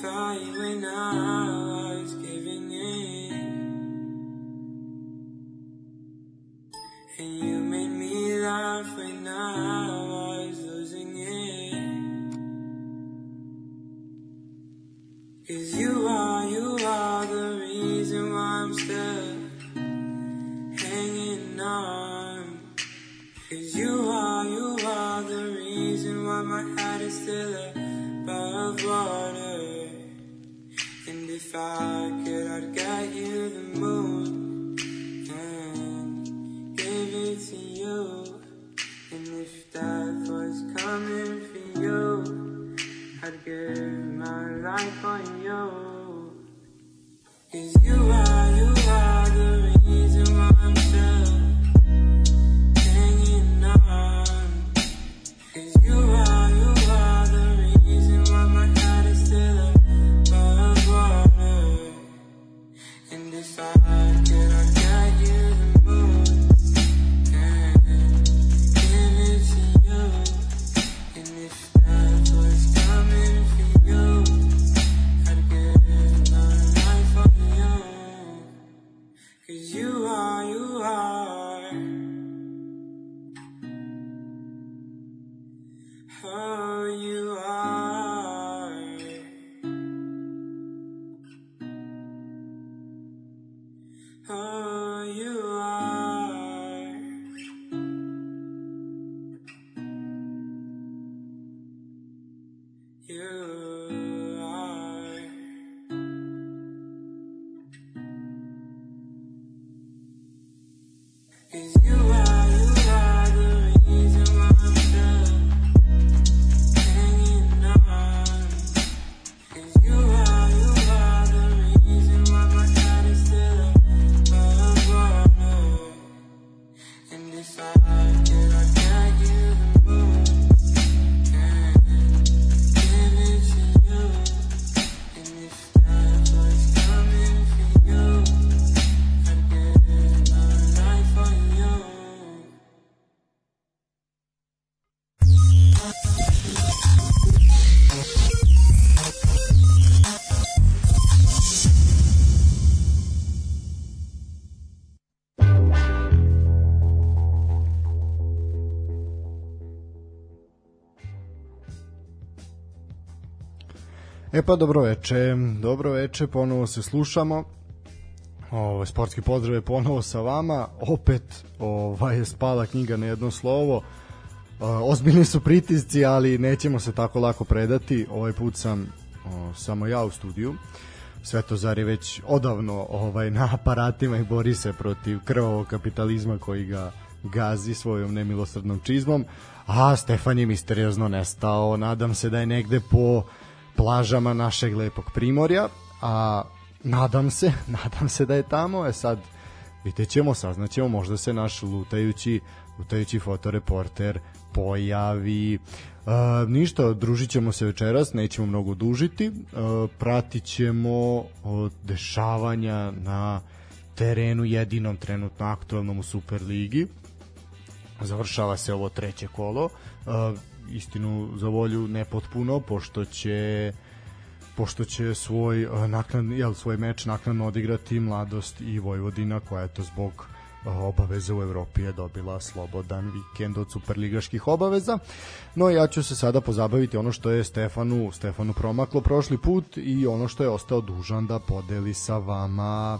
saw you and I E pa dobro veče, dobro veče, ponovo se slušamo. Ovo, sportski pozdrav je ponovo sa vama. Opet ovaj, je spala knjiga na jedno slovo. Uh, ozbiljni su pritisci, ali nećemo se tako lako predati. Ovaj put sam o, samo ja u studiju. Svetozar je već odavno ovaj na aparatima i bori se protiv krvavog kapitalizma koji ga gazi svojom nemilosrdnom čizmom, a Stefan je misteriozno nestao. Nadam se da je negde po plažama našeg lepog primorja, a nadam se, nadam se da je tamo, e sad vidjet ćemo, saznaćemo, možda se naš lutajući, lutajući fotoreporter pojavi. Uh, ništa, družit ćemo se večeras, nećemo mnogo dužiti, uh, pratit ćemo dešavanja na terenu jedinom trenutno aktualnom u Superligi. Završava se ovo treće kolo. Uh, istinu za volju nepotpuno, pošto će pošto će svoj uh, naknad, jel, svoj meč naknadno odigrati Mladost i Vojvodina koja je to zbog uh, obaveza u Evropi je dobila slobodan vikend od superligaških obaveza. No ja ću se sada pozabaviti ono što je Stefanu Stefanu promaklo prošli put i ono što je ostao dužan da podeli sa vama.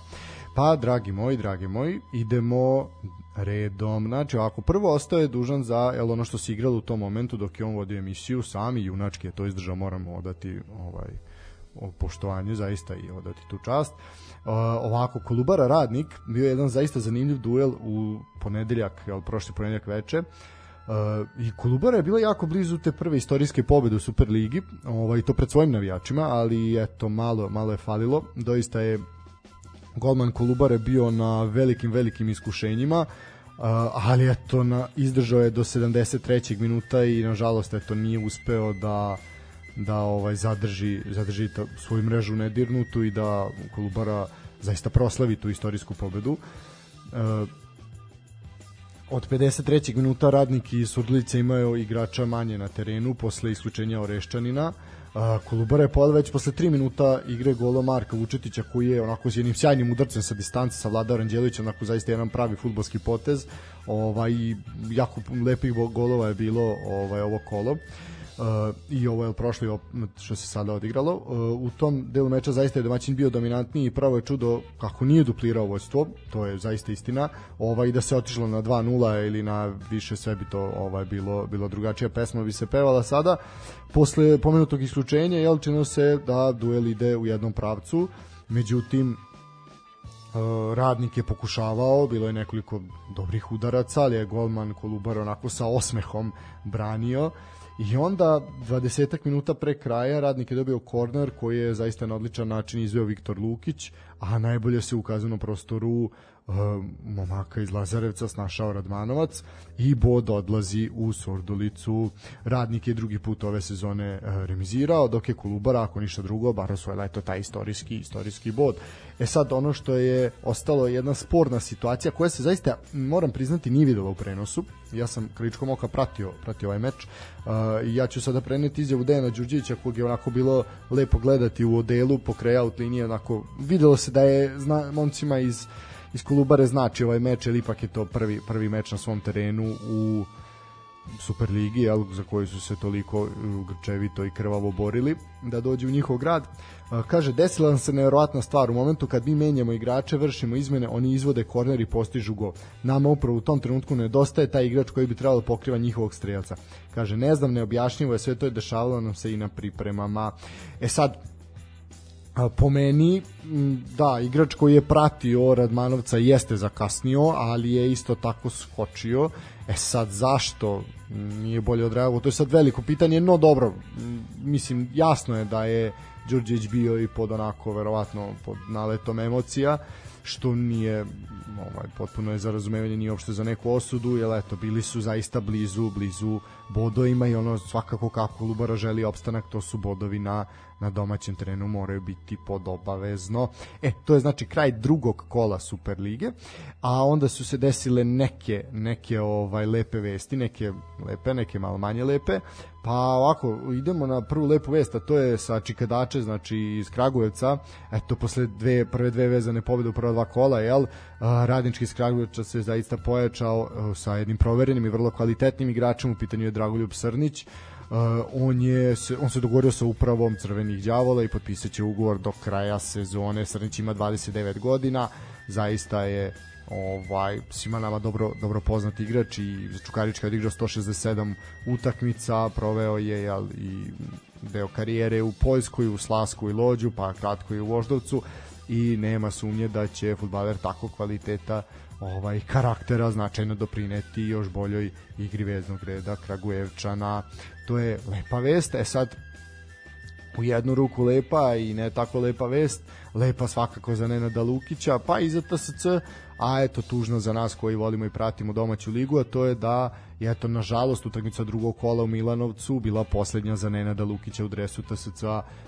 Pa, dragi moji, dragi moji, idemo redom. Znači, ako prvo ostaje dužan za jel, ono što se igralo u tom momentu dok je on vodio emisiju, sami junački je to izdržao, moramo odati ovaj, o poštovanju zaista i odati tu čast. Uh, ovako, Kolubara Radnik bio je jedan zaista zanimljiv duel u ponedeljak, jel, prošli ponedeljak veče. Uh, i Kolubara je bila jako blizu te prve istorijske pobede u Superligi, ovaj, to pred svojim navijačima, ali eto, malo, malo je falilo. Doista je golman Kolubare bio na velikim, velikim iskušenjima, ali eto, na, izdržao je do 73. minuta i nažalost eto, nije uspeo da da ovaj zadrži zadrži ta, svoju mrežu nedirnutu i da Kolubara zaista proslavi tu istorijsku pobedu. Uh, od 53. minuta radnik i Surdulica imaju igrača manje na terenu posle isključenja Oreščanina. Kolubara je pojela već posle 3 minuta igre golo Marka Vučetića koji je onako s jednim sjajnim udarcem sa distance sa Vladar Anđelovićem, onako zaista jedan pravi futbolski potez. Ovaj jako lepih golova je bilo ovaj ovo kolo. Uh, i ovo je prošli što se sada odigralo. Uh, u tom delu meča zaista je domaćin bio dominantniji i pravo je čudo kako nije duplirao vojstvo, to je zaista istina. Ovaj da se otišlo na 2:0 ili na više sve bi to ovaj bilo bilo drugačija pesma bi se pevala sada. Posle pomenutog isključenja jel se da duel ide u jednom pravcu. Međutim, Uh, radnik je pokušavao, bilo je nekoliko dobrih udaraca, ali je golman Kolubar onako sa osmehom branio I onda 20 minuta pre kraja radnik je dobio korner koji je zaista na odličan način izveo Viktor Lukić, a najbolje se u kaznenom prostoru momaka iz Lazarevca snašao Radmanovac i bod odlazi u Sordulicu. Radnik je drugi put ove sezone uh, remizirao, dok je Kolubara, ako ništa drugo, bar osvojila je to taj istorijski, istorijski bod. E sad, ono što je ostalo je jedna sporna situacija koja se zaista, moram priznati, nije videla u prenosu. Ja sam kraličkom oka pratio, pratio ovaj meč i ja ću sada preneti izjavu Dejana Đurđevića kog je onako bilo lepo gledati u odelu po out linije, onako videlo se da je zna, momcima iz iz Kolubare znači ovaj meč, ili ipak je to prvi, prvi meč na svom terenu u Superligi, jel, za koju su se toliko uh, grčevito i krvavo borili, da dođe u njihov grad. Uh, kaže, desila nam se nevjerovatna stvar, u momentu kad mi menjamo igrače, vršimo izmene, oni izvode korner i postižu go. Nama upravo u tom trenutku nedostaje taj igrač koji bi trebalo da pokriva njihovog strelca. Kaže, ne znam, neobjašnjivo je, sve to je dešavalo nam se i na pripremama. E sad, po meni da igrač koji je pratio Radmanovca jeste zakasnio ali je isto tako skočio. E sad zašto nije bolje odreagovao to je sad veliko pitanje no dobro mislim jasno je da je Đurđević bio i pod onako verovatno pod naletom emocija što nije ovaj, potpuno je za razumevanje ni uopšte za neku osudu, jer eto, bili su zaista blizu, blizu bodovima i ono svakako kako Lubara želi opstanak, to su bodovi na, na domaćem terenu moraju biti pod obavezno. E, to je znači kraj drugog kola Superlige, a onda su se desile neke, neke ovaj lepe vesti, neke lepe, neke malo manje lepe. Pa ovako, idemo na prvu lepu vest, a to je sa Čikadače, znači iz Kragujevca. Eto, posle dve, prve dve vezane pobjede u prva dva kola, jel? Radnički iz Kragujevca se zaista pojačao sa jednim proverenim i vrlo kvalitetnim igračem, u pitanju je Dragoljub Srnić. Uh, on je on se dogovorio sa upravom Crvenih đavola i potpisaće ugovor do kraja sezone. Srnić ima 29 godina, zaista je ovaj svima nama dobro dobro poznat igrač i za Čukarička je odigrao 167 utakmica, proveo je jel, i deo karijere u Poljskoj, u Slasku i Lođu, pa kratko i u Voždovcu i nema sumnje da će fudbaler tako kvaliteta ovaj karaktera značajno doprineti još boljoj igri veznog reda Kragujevčana. To je lepa vest. E sad u jednu ruku lepa i ne tako lepa vest, lepa svakako za Nenada Lukića, pa i za TSC, a eto tužno za nas koji volimo i pratimo domaću ligu, a to je da je eto nažalost utakmica drugog kola u Milanovcu bila poslednja za Nenada Lukića u dresu TSC,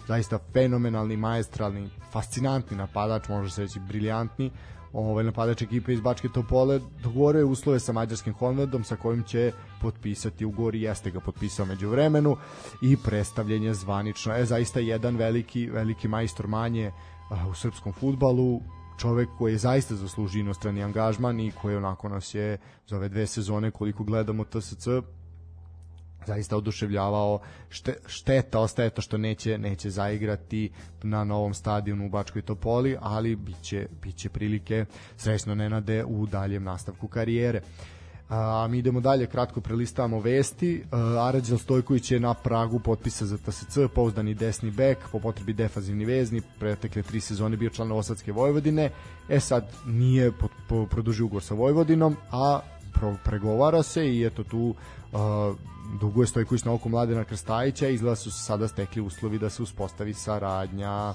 zaista fenomenalni, maestralni, fascinantni napadač, može se reći briljantni, ovaj napadač ekipe iz Bačke Topole. Dogovorio uslove sa mađarskim Honvedom sa kojim će potpisati ugovor i jeste ga potpisao među vremenu i predstavljenje zvanično. E, zaista jedan veliki, veliki majstor manje u srpskom futbalu, čovek koji je zaista zaslužio inostrani angažman i koji onako nas je za ove dve sezone koliko gledamo TSC zaista oduševljavao šte, šteta ostaje to što neće neće zaigrati na novom stadionu u Bačkoj Topoli ali biće biće prilike srećno nenade u daljem nastavku karijere a mi idemo dalje, kratko prelistavamo vesti. Arađel Stojković je na pragu potpisa za TSC, pouzdani desni bek, po potrebi defazivni vezni, pretekle tri sezone bio član Osadske Vojvodine. E sad nije produžio ugor sa Vojvodinom, a pregovara se i eto tu uh, duguje Stojković na oko Mladena Krstajića i izgleda su sada stekli uslovi da se uspostavi saradnja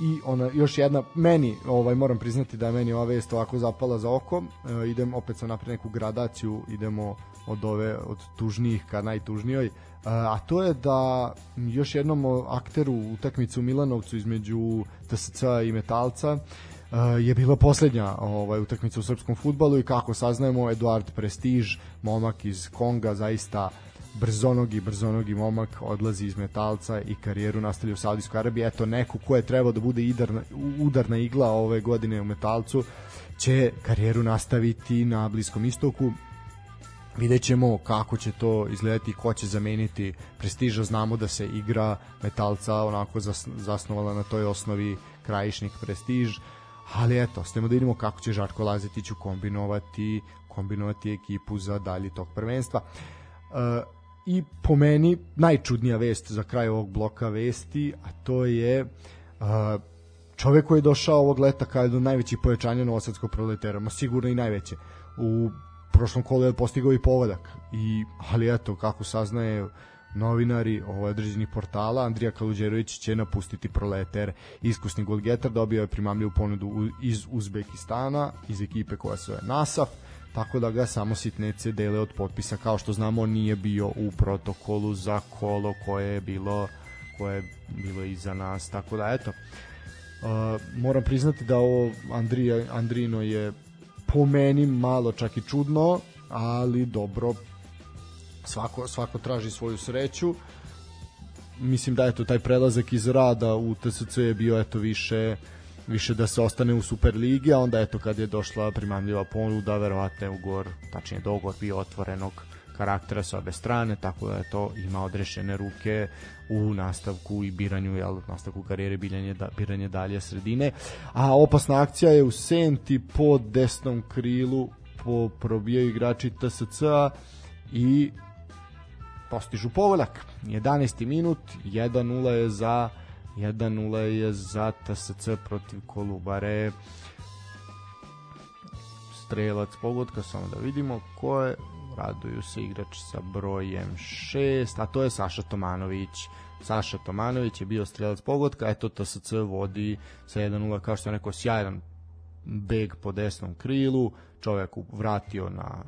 i ona još jedna meni ovaj moram priznati da je meni ova vest ovako zapala za oko. E, idem opet sam napred neku gradaciju idemo od ove od tužnijih ka najtužnijoj. E, a to je da još jednom akteru utakmicu Milanovcu između TSC i Metalca e, je bila poslednja ovaj utakmica u srpskom fudbalu i kako saznajemo Eduard Prestiž momak iz Konga zaista brzonogi, brzonogi momak odlazi iz metalca i karijeru nastavlja u Saudijskoj Arabiji. Eto, neko ko je trebao da bude idarna, udarna igla ove godine u metalcu, će karijeru nastaviti na Bliskom istoku. Vidjet ćemo kako će to izgledati ko će zameniti prestiža. Znamo da se igra metalca onako zasnovala na toj osnovi krajišnik prestiž. Ali eto, stajemo da vidimo kako će Žarko Lazetić kombinovati kombinovati ekipu za dalji tok prvenstva. Uh, i po meni najčudnija vest za kraj ovog bloka vesti a to je čovek koji je došao ovog leta kao jedno najvećih pojačanja novosadskog proletera, ma sigurno i najveće u prošlom kolu je postigao i povodak i ali eto kako saznaje novinari ovaj određenih portala Andrija Kaluđerović će napustiti Proleter. Iskusni golgetar dobio je primamljivu ponudu iz Uzbekistana iz ekipe koja se zove Nasaf tako da ga samo sitnece dele od potpisa. Kao što znamo nije bio u protokolu za kolo koje je bilo koje je bilo iza nas. Tako da eto. Uh, moram priznati da ovo Andrija, Andrino je po meni malo čak i čudno, ali dobro, svako, svako traži svoju sreću. Mislim da eto taj prelazak iz rada u TSC je bio eto više više da se ostane u Superligi, a onda eto kad je došla primamljiva ponuda, verovatno je ugovor, tačnije dogovor bio otvorenog karaktera sa obe strane, tako da je to ima odrešene ruke u nastavku i biranju, jel, nastavku karijere biranje, da, biranje dalje sredine. A opasna akcija je u Senti po desnom krilu po probijaju igrači TSC i postižu povoljak. 11. minut, 1-0 je za 1-0 je za TSC protiv Kolubare. Strelac pogodka, samo da vidimo ko je. Raduju se igrač sa brojem 6, a to je Saša Tomanović. Saša Tomanović je bio strelac pogotka, eto TSC vodi sa 1-0, kao što je neko sjajan beg po desnom krilu, čovjek vratio na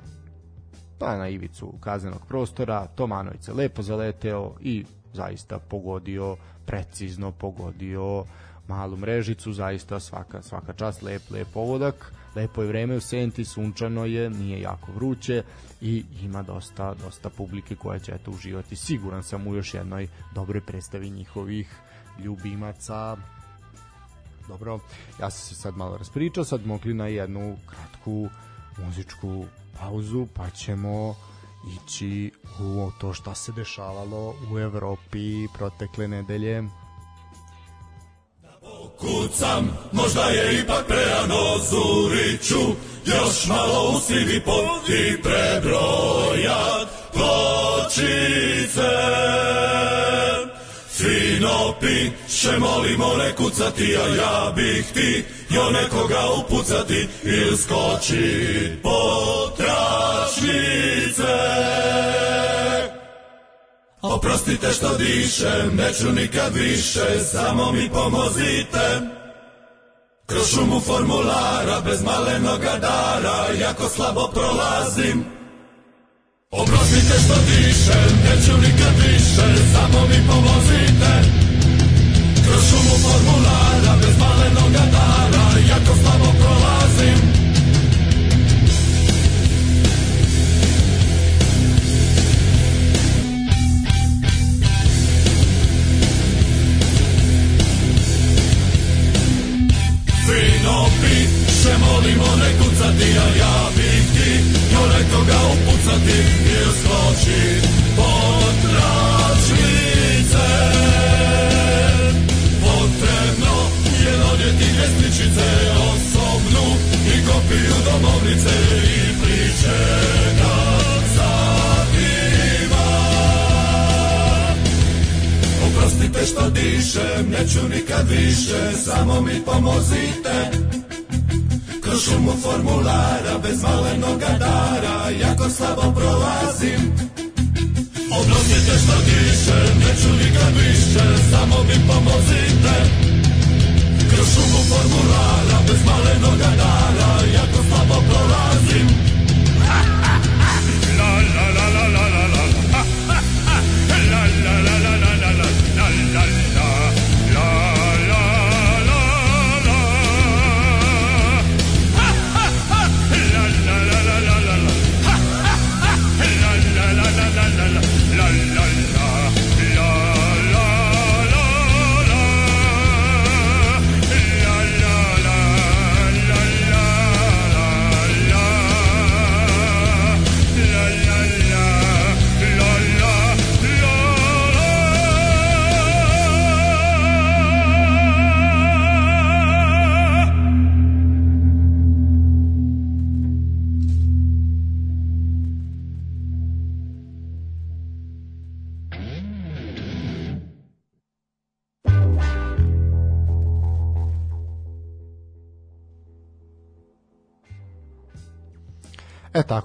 pa na ivicu kaznenog prostora, Tomanović se lepo zaleteo i zaista pogodio, precizno pogodio malu mrežicu, zaista svaka, svaka čast, lep, lep pogodak lepo je vreme u Senti, sunčano je, nije jako vruće i ima dosta, dosta publike koja će eto uživati. Siguran sam u još jednoj dobroj predstavi njihovih ljubimaca. Dobro, ja sam se sad malo raspričao, sad mogli na jednu kratku muzičku pauzu, pa ćemo ići u to šta se dešavalo u Evropi protekle nedelje. Kucam, možda je ipak prerano Zuriću, još malo usivi pot i prebrojat pločice. Fino piše, molimo ne kucati, a ja bih ti jo nekoga upucati ili skočit po tračnice. Oprostite što dišem, neću nikad više, samo mi pomozite. Kroz šumu formulara, bez malenoga dara, jako slabo prolazim. Oprostite što dišem, neću nikad više, samo mi pomozite. Kroz šumu formulara, bez malenoga dara, jako slabo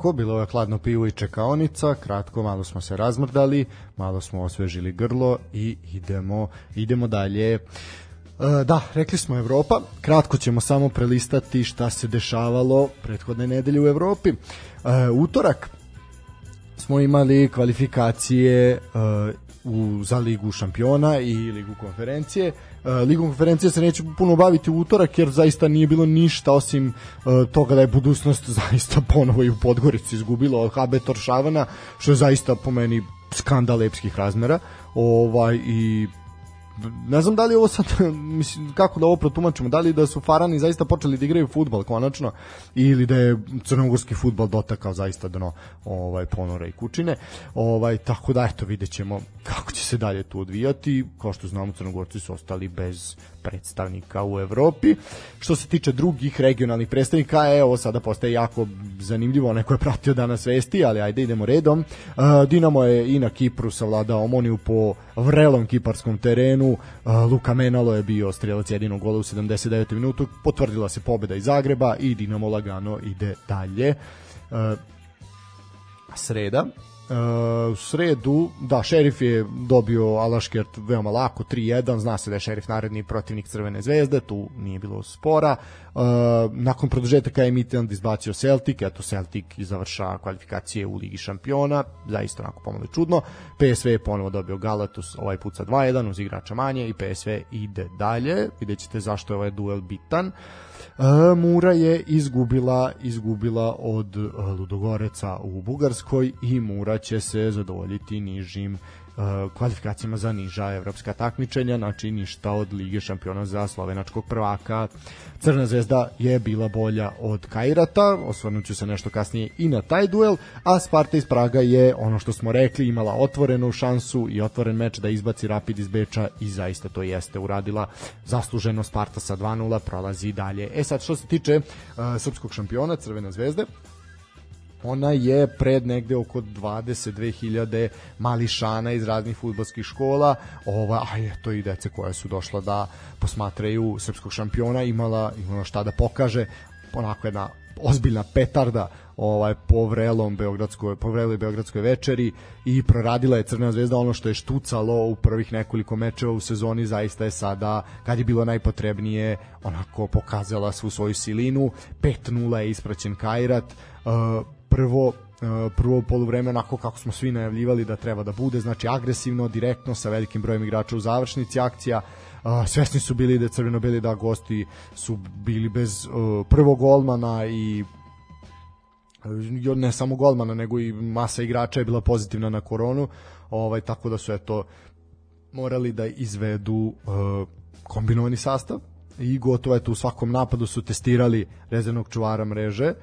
tako, bilo je hladno pivo i čekaonica, kratko, malo smo se razmrdali, malo smo osvežili grlo i idemo, idemo dalje. E, da, rekli smo Evropa, kratko ćemo samo prelistati šta se dešavalo prethodne nedelje u Evropi. E, utorak smo imali kvalifikacije uh, u, za ligu šampiona i ligu konferencije. Uh, Ligom konferencije se neće puno baviti u utorak jer zaista nije bilo ništa osim uh, toga da je budućnost zaista ponovo i u Podgorici izgubila od HB Toršavana, što je zaista po meni skandal epskih razmera. Ovaj i ne znam da li ovo sad, mislim, kako da ovo protumačimo, da li da su Farani zaista počeli da igraju futbal konačno ili da je crnogorski futbal dotakao zaista dno ovaj, ponora i kučine. Ovaj, tako da, eto, vidjet ćemo kako će se dalje tu odvijati. Kao što znamo, crnogorci su ostali bez predstavnika u Evropi. Što se tiče drugih regionalnih predstavnika, e, ovo sada postaje jako zanimljivo, neko je pratio danas vesti, ali ajde idemo redom. Uh, Dinamo je i na Kipru savladao Omoniju po vrelom kiparskom terenu, uh, Luka Menalo je bio strelac jedinog gola u 79. minutu, potvrdila se pobeda iz Zagreba i Dinamo lagano ide dalje. Uh, sreda, u sredu, da, šerif je dobio Alaškert veoma lako, 3-1, zna se da je šerif naredni protivnik Crvene zvezde, tu nije bilo spora. Uh, nakon produžetaka je Midtjylland izbacio Celtic, eto Celtic završa kvalifikacije u Ligi šampiona, zaista onako pomalo čudno. PSV je ponovo dobio Galatus, ovaj put sa 2-1 uz igrača manje i PSV ide dalje, vidjet ćete zašto je ovaj duel bitan. E, Mura je izgubila izgubila od e, Ludogoreca u Bugarskoj i Mura će se zadovoljiti nižim Uh, kvalifikacijama za niža evropska takmičenja, znači ništa od Lige šampiona za slovenačkog prvaka. Crna zvezda je bila bolja od Kajrata, osvrnuću se nešto kasnije i na taj duel, a Sparta iz Praga je ono što smo rekli, imala otvorenu šansu i otvoren meč da izbaci Rapid iz Beča i zaista to jeste uradila zasluženo Sparta sa 2-0 prolazi dalje. E sad što se tiče uh, srpskog šampiona Crvene zvezde, ona je pred negde oko 22.000 mališana iz raznih futbolskih škola, ova, a to i dece koja su došla da posmatraju srpskog šampiona, imala, imala šta da pokaže, onako jedna ozbiljna petarda ovaj po vrelom beogradskoj po vreloj beogradskoj večeri i proradila je Crvena zvezda ono što je štucalo u prvih nekoliko mečeva u sezoni zaista je sada kad je bilo najpotrebnije onako pokazala svu svoju silinu. 5:0 je ispraćen Kairat uh, prvo e, prvo poluvreme onako kako smo svi najavljivali da treba da bude, znači agresivno, direktno sa velikim brojem igrača u završnici akcija. Uh, svesni su bili da crveno-beli da gosti su bili bez uh, prvog golmana i ne samo golmana nego i masa igrača je bila pozitivna na koronu ovaj tako da su eto morali da izvedu kombinovani sastav i gotovo eto u svakom napadu su testirali rezervnog čuvara mreže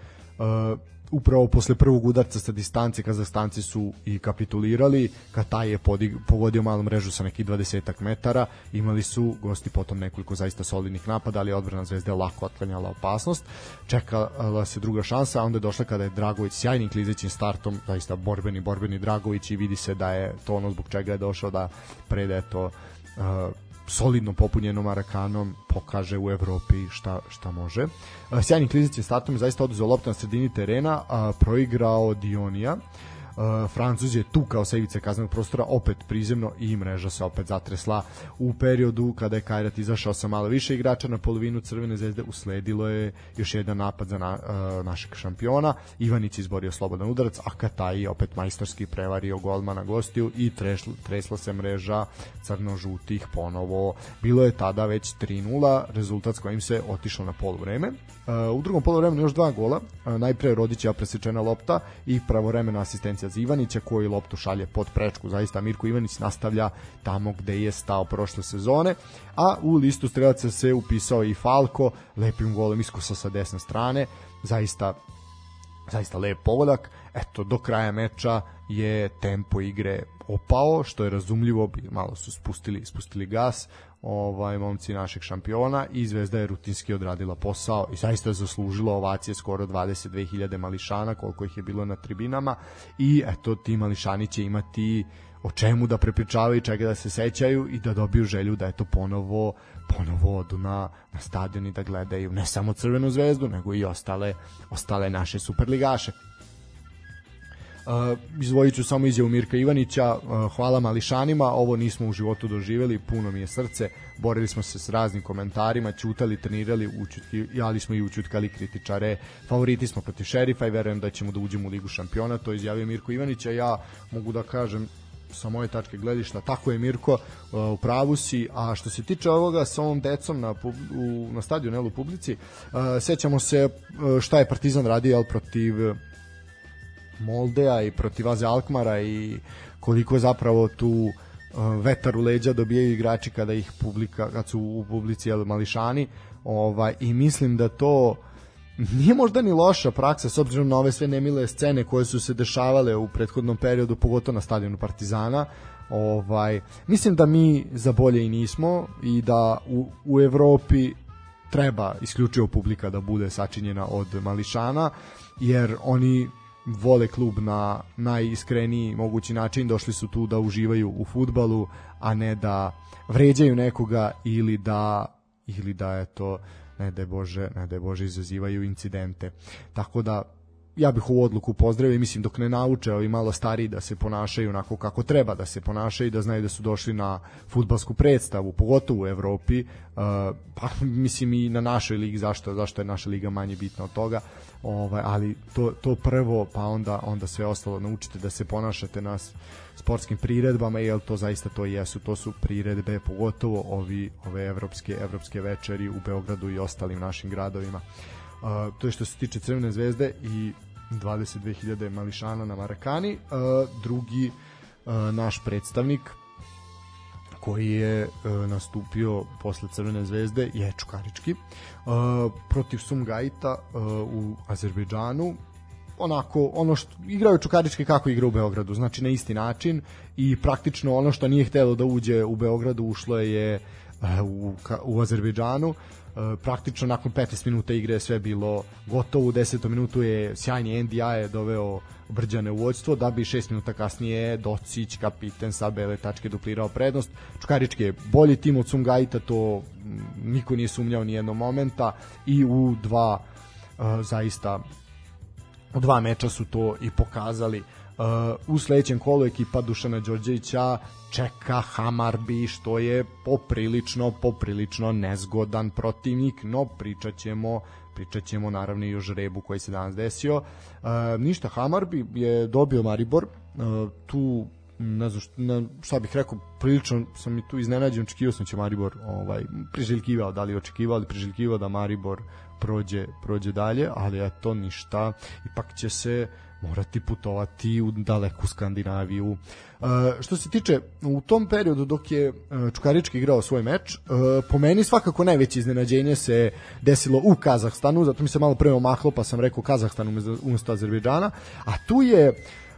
upravo posle prvog udarca sa distance Kazahstanci su i kapitulirali. Kataj je podig, pogodio malu mrežu sa nekih 20 metara. Imali su gosti potom nekoliko zaista solidnih napada ali odbrana zvezde lako otklanjala opasnost. Čekala se druga šansa a onda je došla kada je Dragović sjajnim klizećim startom zaista borbeni borbeni Dragović i vidi se da je to ono zbog čega je došao da prede to uh, solidno popunjenom Arakanom pokaže u Evropi šta, šta može. Sjajni klizic je startom zaista oduzeo loptu na sredini terena, a proigrao Dionija. Francuz je tu kao sa ivice kaznenog prostora opet prizemno i mreža se opet zatresla. U periodu kada je Kajrat izašao sa malo više igrača na polovinu Crvene zvezde usledilo je još jedan napad za na, uh, našeg šampiona. Ivanić izborio slobodan udarac a Kataj opet majstorski prevario golmana gostiju i tresla, tresla se mreža crno-žutih ponovo. Bilo je tada već 3-0 rezultat s kojim se otišlo na poluvreme. Uh, u drugom poluvremenu još dva gola. Uh, najpre Rodićeva presečena lopta i pravoremena asistencija Ivanića koji loptu šalje pod prečku. Zaista Mirko Ivanić nastavlja tamo gde je stao prošle sezone, a u listu strelaca se upisao i Falko lepim golom iskusa sa desne strane. Zaista zaista lep pogodak. Eto, do kraja meča je tempo igre opao, što je razumljivo, malo su spustili, spustili gas, ovaj momci našeg šampiona i Zvezda je rutinski odradila posao i zaista zaslužila ovacije skoro 22.000 mališana koliko ih je bilo na tribinama. I eto ti mališani će imati o čemu da prepričavaju i čega da se sećaju i da dobiju želju da eto ponovo ponovo odu na, na stadion i da gledaju ne samo Crvenu zvezdu nego i ostale ostale naše superligaše Uh, izvojit ću samo izjavu Mirka Ivanića, uh, hvala mališanima, ovo nismo u životu doživeli, puno mi je srce, borili smo se s raznim komentarima, ćutali, trenirali, učutki, ali smo i učutkali kritičare, favoriti smo protiv šerifa i verujem da ćemo da uđemo u ligu šampiona, to izjavio Mirko Ivanić, a ja mogu da kažem sa moje tačke gledišta, tako je Mirko, uh, u pravu si, a što se tiče ovoga sa ovom decom na, pub, u, na stadionu u publici, uh, sećamo se uh, šta je Partizan radio protiv Moldea i protiv Aze Alkmara i koliko zapravo tu uh, vetar u leđa dobijaju igrači kada ih publika kad su u publici jel, mališani ovaj i mislim da to nije možda ni loša praksa s obzirom na ove sve nemile scene koje su se dešavale u prethodnom periodu pogotovo na stadionu Partizana ovaj mislim da mi za bolje i nismo i da u, u Evropi treba isključivo publika da bude sačinjena od mališana jer oni vole klub na najiskreniji mogući način, došli su tu da uživaju u futbalu, a ne da vređaju nekoga ili da ili da eto ne da Bože, ne da Bože izazivaju incidente. Tako da ja bih ovu odluku pozdravio i mislim dok ne nauče ovi malo stariji da se ponašaju onako kako treba da se ponašaju i da znaju da su došli na futbalsku predstavu, pogotovo u Evropi, uh, pa mislim i na našoj ligi, zašto, zašto je naša liga manje bitna od toga, ovaj, ali to, to prvo, pa onda, onda sve ostalo naučite da se ponašate na sportskim priredbama, jer to zaista to jesu, to su priredbe, pogotovo ovi, ove evropske, evropske večeri u Beogradu i ostalim našim gradovima. Uh, to je što se tiče Crvene zvezde i 22.000 mališana na Marakani. Uh, drugi uh, naš predstavnik koji je uh, nastupio posle Crvene zvezde je Čukarički. Uh, protiv Sumgajita uh, u Azerbejdžanu. Onako ono što igraju Čukarički kako igra u Beogradu znači na isti način i praktično ono što nije htelo da uđe u Beogradu ušlo je uh, u, u Azerbejdžanu praktično nakon 15 minuta igre sve bilo gotovo u 10. minutu je sjajni NDI je doveo Brđane u vođstvo da bi 6 minuta kasnije Docić kapiten sa bele tačke duplirao prednost Čukarički je bolji tim od Sumgajita to niko nije sumnjao ni jednog momenta i u dva uh, zaista u dva meča su to i pokazali uh, u sledećem kolu ekipa Dušana Đorđevića čeka Hamarbi što je poprilično poprilično nezgodan protivnik no pričat ćemo pričat ćemo naravno i o žrebu koji se danas desio. Uh, ništa Hamarbi je dobio Maribor uh, tu ne znam šta, ne, šta bih rekao, prilično sam i tu iznenađen, očekivao sam da će Maribor ovaj, priželjkivao, da li očekivao, ali priželjkivao da Maribor prođe, prođe dalje, ali eto ništa, ipak će se morati putovati u daleku Skandinaviju. Uh, što se tiče, u tom periodu dok je uh, Čukarički igrao svoj meč, uh, po meni svakako najveće iznenađenje se desilo u Kazahstanu, zato mi se malo prema mahlo, pa sam rekao Kazahstan umesto Azerbejdžana, a tu je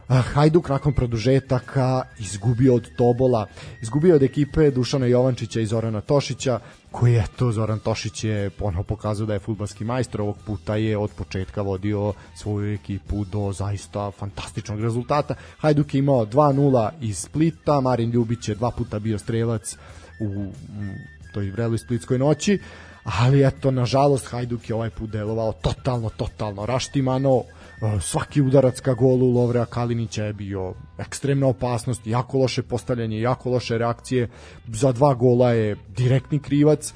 Hajduk nakon produžetaka izgubio od Tobola, izgubio od ekipe Dušana Jovančića i Zorana Tošića, koji je to Zoran Tošić je ponovo pokazao da je futbalski majstor, ovog puta je od početka vodio svoju ekipu do zaista fantastičnog rezultata. Hajduk je imao 2-0 iz Splita, Marin Ljubić je dva puta bio strelac u toj vreloj splitskoj noći, ali eto, nažalost, Hajduk je ovaj put delovao totalno, totalno raštimano, svaki udarac ka golu Lovrea Kalinića je bio ekstremna opasnost, jako loše postavljanje, jako loše reakcije, za dva gola je direktni krivac,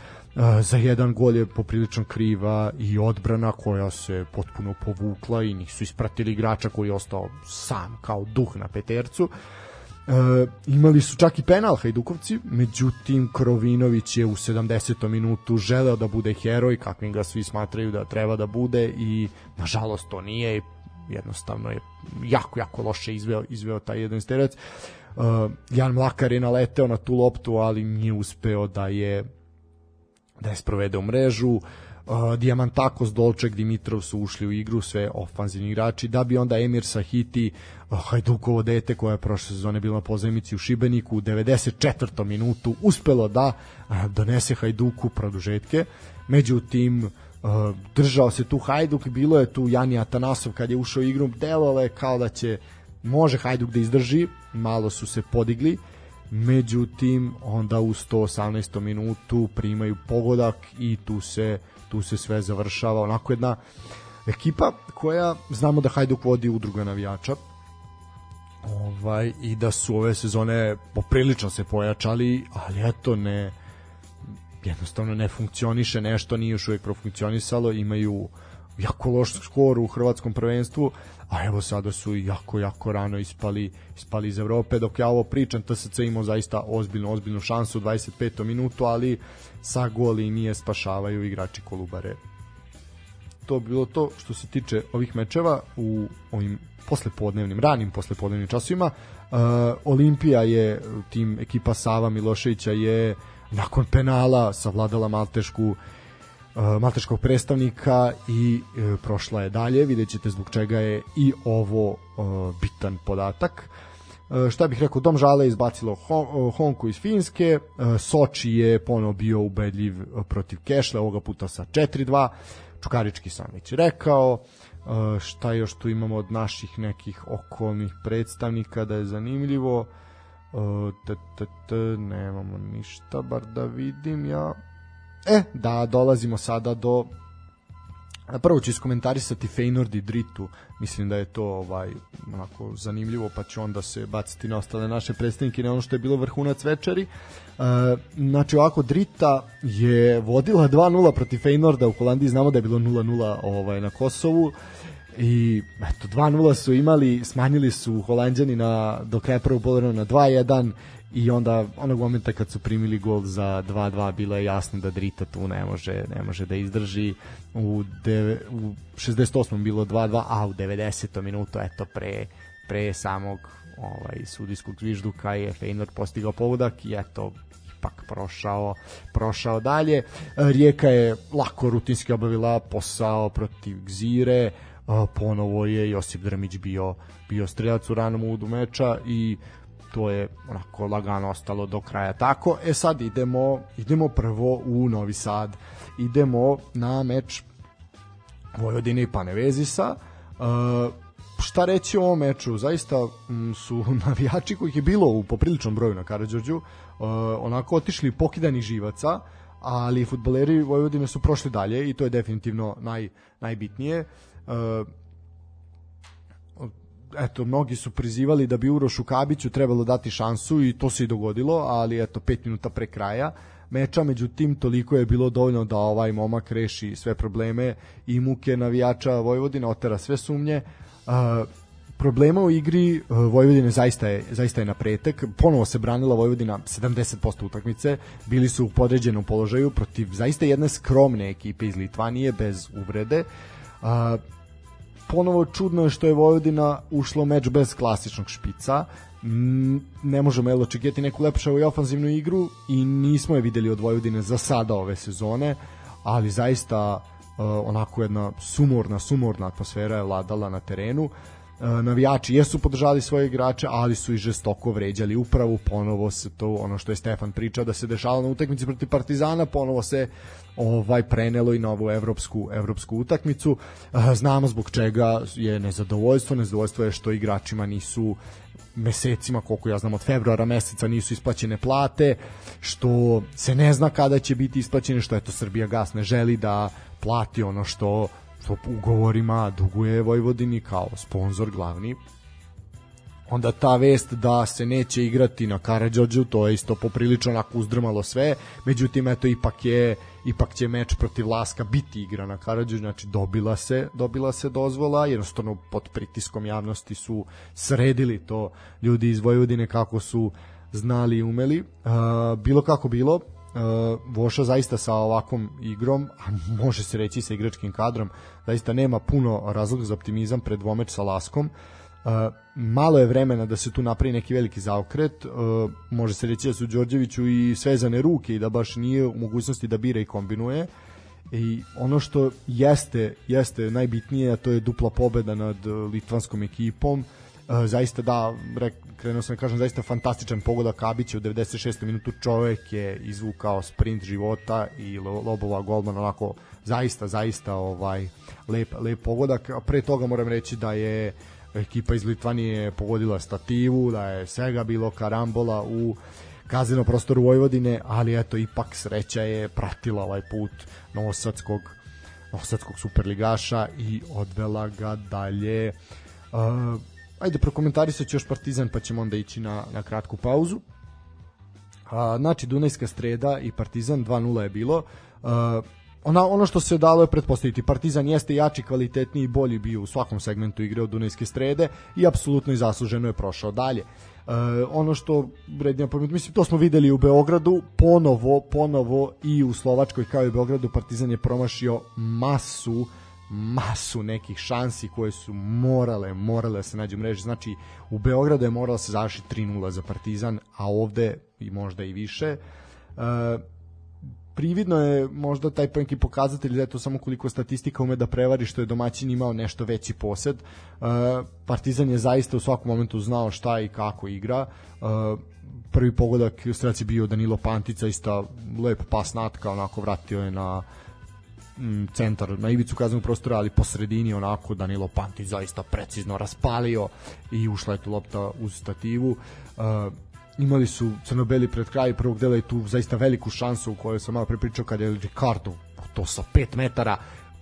za jedan gol je poprilično kriva i odbrana koja se potpuno povukla i nisu ispratili igrača koji je ostao sam kao duh na petercu. E, imali su čak i penal Hajdukovci, međutim Krovinović je u 70. minutu želeo da bude heroj, kakvim ga svi smatraju da treba da bude i nažalost to nije jednostavno je jako, jako loše izveo, izveo taj jedan sterac. Uh, Jan Mlakar je naleteo na tu loptu, ali nije uspeo da je da je sprovede u mrežu. Uh, Diamantakos, Dolček, Dimitrov su ušli u igru, sve ofanzivni igrači, da bi onda Emir Sahiti, uh, Hajdukovo dete koja je prošle sezone bila na pozajmici u Šibeniku u 94. minutu uspelo da uh, donese Hajduku produžetke. Međutim, Uh, držao se tu Hajduk, bilo je tu Jani Atanasov kad je ušao igru, delove kao da će može Hajduk da izdrži, malo su se podigli, međutim onda u 118. minutu primaju pogodak i tu se tu se sve završava onako jedna ekipa koja znamo da Hajduk vodi udruga navijača ovaj, i da su ove sezone poprilično se pojačali, ali eto ne jednostavno ne funkcioniše nešto, nije još uvijek profunkcionisalo, imaju jako loš skor u hrvatskom prvenstvu, a evo sada su jako, jako rano ispali, ispali iz Evrope, dok ja ovo pričam, TSC imao zaista ozbiljnu, ozbiljnu šansu u 25. minutu, ali sa goli nije spašavaju igrači Kolubare. To bi bilo to što se tiče ovih mečeva u ovim poslepodnevnim, ranim poslepodnevnim časovima. Uh, Olimpija je, tim ekipa Sava Miloševića je nakon penala savladala Maltešku uh, malteškog predstavnika i uh, prošla je dalje. Vidjet ćete zbog čega je i ovo uh, bitan podatak. Uh, šta bih rekao, Dom Žale izbacilo Hon Honku iz Finske, uh, Soči je ponovo bio ubedljiv protiv Kešle, ovoga puta sa 4-2, Čukarički sam već rekao, šta još tu imamo od naših nekih okolnih predstavnika da je zanimljivo, t, t, t, nemamo ništa, bar da vidim ja, E, da dolazimo sada do prvo ću iskomentarisati Feynord i Dritu mislim da je to ovaj onako zanimljivo pa ću onda se baciti na ostale naše predstavnike na ono što je bilo vrhunac večeri. Uh, znači ovako Drita je vodila 2-0 protiv Feynorda u Holandiji. Znamo da je bilo 0-0 ovaj, na Kosovu. I eto 2-0 su imali smanjili su Holandjani na do kraja prvog poluvremena na 2-1 i onda onog momenta kad su primili gol za 2-2 bilo je jasno da Drita tu ne može ne može da izdrži u, deve, u 68. bilo 2-2 a u 90. minutu eto pre, pre samog ovaj sudijskog zvižduka je Feynor postigao pogodak i eto ipak prošao prošao dalje Rijeka je lako rutinski obavila posao protiv Gzire ponovo je Josip Drmić bio bio strelac u ranom uvodu meča i to je onako lagano ostalo do kraja tako. E sad idemo, idemo prvo u Novi Sad. Idemo na meč Vojvodine i Panevezisa. Uh, šta reći o ovom meču? Zaista m, su navijači kojih je bilo u popriličnom broju na Karadžorđu uh, onako otišli pokidanih živaca, ali futboleri Vojvodine su prošli dalje i to je definitivno naj, najbitnije. Uh, eto, mnogi su prizivali da bi Urošu Kabiću trebalo dati šansu i to se i dogodilo, ali eto, pet minuta pre kraja meča, međutim toliko je bilo dovoljno da ovaj momak reši sve probleme i muke navijača Vojvodine, otera sve sumnje. Uh, problema u igri Vojvodine zaista je, zaista je na pretek. Ponovo se branila Vojvodina 70% utakmice. Bili su u podređenom položaju protiv zaista jedne skromne ekipe iz Litvanije bez uvrede. Uh, ponovo čudno je što je Vojvodina ušlo meč bez klasičnog špica. Ne možemo jel očekivati neku lepšavu i ofanzivnu igru i nismo je videli od Vojvodine za sada ove sezone ali zaista uh, onako jedna sumorna sumorna atmosfera je vladala na terenu. uh, navijači jesu podržali svoje igrače, ali su i žestoko vređali upravu, ponovo se to ono što je Stefan pričao da se dešavalo na utakmici protiv Partizana, ponovo se ovaj prenelo i na ovu evropsku evropsku utakmicu. Znamo zbog čega je nezadovoljstvo, nezadovoljstvo je što igračima nisu mesecima, koliko ja znam od februara meseca nisu isplaćene plate, što se ne zna kada će biti isplaćene, što eto Srbija gas ne želi da plati ono što što ugovorima duguje Vojvodini kao sponsor glavni. Onda ta vest da se neće igrati na Karadžođu, to je isto poprilično onako uzdrmalo sve, međutim eto ipak je ipak će meč protiv Laska biti igra na Karadžođu, znači dobila se, dobila se dozvola, jednostavno pod pritiskom javnosti su sredili to ljudi iz Vojvodine kako su znali i umeli. Uh, bilo kako bilo, uh, Voša zaista sa ovakvom igrom, a može se reći sa igračkim kadrom, zaista nema puno razloga za optimizam pred dvomeč sa Laskom. Uh, malo je vremena da se tu napravi neki veliki zaokret. Uh, može se reći da su Đorđeviću i svezane ruke i da baš nije u mogućnosti da bira i kombinuje. I ono što jeste jeste najbitnije a to je dupla pobeda nad litvanskom ekipom. Uh, zaista da rek, krenuo sam da kažem zaista fantastičan pogodak Kabića u 96. minutu čovek je izvukao sprint života i Lobova golman onako zaista zaista ovaj lep lep pogodak a pre toga moram reći da je ekipa iz Litvanije pogodila stativu da je svega bilo karambola u kazino prostoru Vojvodine ali eto ipak sreća je pratila ovaj put Novosadskog Novosadskog superligaša i odvela ga dalje uh, ajde prokomentarisat ću još Partizan pa ćemo onda ići na, na kratku pauzu. A, znači Dunajska streda i Partizan 2-0 je bilo. A, ona, ono što se dalo je pretpostaviti Partizan jeste jači, kvalitetniji i bolji bio u svakom segmentu igre od Dunajske strede i apsolutno i zasluženo je prošao dalje. Uh, ono što vrednija pomenuti, mislim to smo videli u Beogradu, ponovo, ponovo i u Slovačkoj kao i u Beogradu Partizan je promašio masu masu nekih šansi koje su morale, morale da se nađu mreže. Znači, u Beogradu je moralo da se završiti 3-0 za Partizan, a ovde i možda i više. Uh, prividno je možda taj neki pokazatelj da je to samo koliko statistika ume da prevari što je domaćin imao nešto veći posed. Uh, Partizan je zaista u svakom momentu znao šta i kako igra. Uh, prvi pogodak u straci bio Danilo Pantica, ista lep pas natka, onako vratio je na centar na ivicu kaznog prostora, ali po sredini onako Danilo Pantic zaista precizno raspalio i ušla je lopta uz stativu. Uh, imali su crnobeli pred kraj prvog dela i tu zaista veliku šansu u kojoj sam malo prepričao kada je Ricardo to sa 5 metara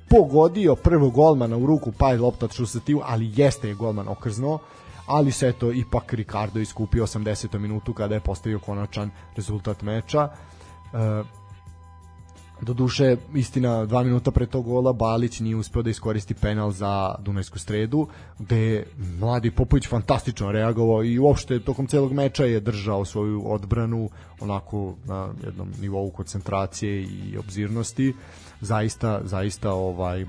pogodio prvog golmana u ruku pa je lopta tivu, ali jeste je golman okrzno ali se eto ipak Ricardo iskupio 80. minutu kada je postavio konačan rezultat meča e, Do duše, istina, dva minuta pre tog gola Balić nije uspeo da iskoristi penal za Dunajsku stredu, gde je mladi Popović fantastično reagovao i uopšte tokom celog meča je držao svoju odbranu onako na jednom nivou koncentracije i obzirnosti. Zaista, zaista ovaj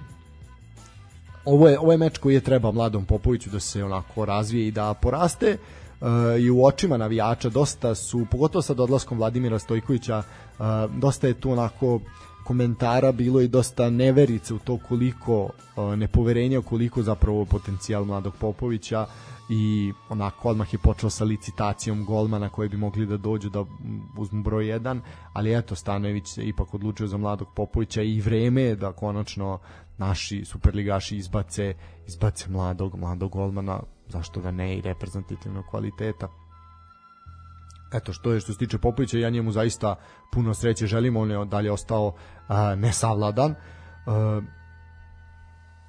ovo je, ovo je meč koji je treba mladom Popoviću da se onako razvije i da poraste i u očima navijača dosta su, pogotovo sa odlaskom Vladimira Stojkovića, uh, dosta je tu onako komentara bilo i dosta neverice u to koliko uh, nepoverenja, koliko zapravo potencijal mladog Popovića i onako odmah je počeo sa licitacijom golmana koji bi mogli da dođu da uzmu broj 1, ali eto Stanojević se ipak odlučio za mladog Popovića i vreme je da konačno naši superligaši izbace izbace mladog mladog golmana zašto ga ne i reprezentativnog kvaliteta eto što je što se tiče Popovića ja njemu zaista puno sreće želim on je dalje ostao a, nesavladan a,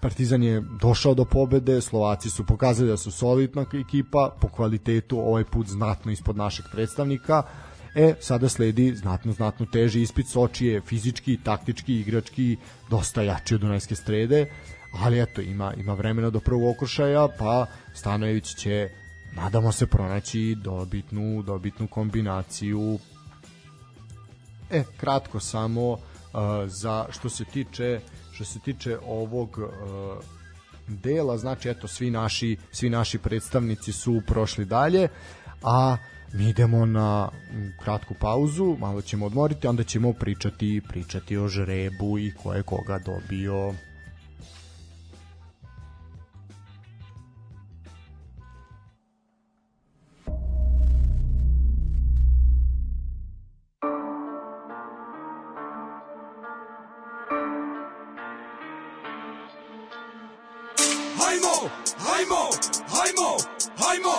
Partizan je došao do pobede, Slovaci su pokazali da su solidna ekipa, po kvalitetu ovaj put znatno ispod našeg predstavnika. E, sada sledi znatno, znatno teži ispit Soči je fizički, taktički, igrački, dosta jači od Dunajske strede, ali eto, ima, ima vremena do prvog okršaja, pa Stanojević će nadamo se pronaći dobitnu, dobitnu kombinaciju. E, kratko samo uh, za što se tiče što se tiče ovog uh, dela, znači eto svi naši svi naši predstavnici su prošli dalje, a mi idemo na kratku pauzu, malo ćemo odmoriti, onda ćemo pričati pričati o žrebu i ko je koga dobio. Simon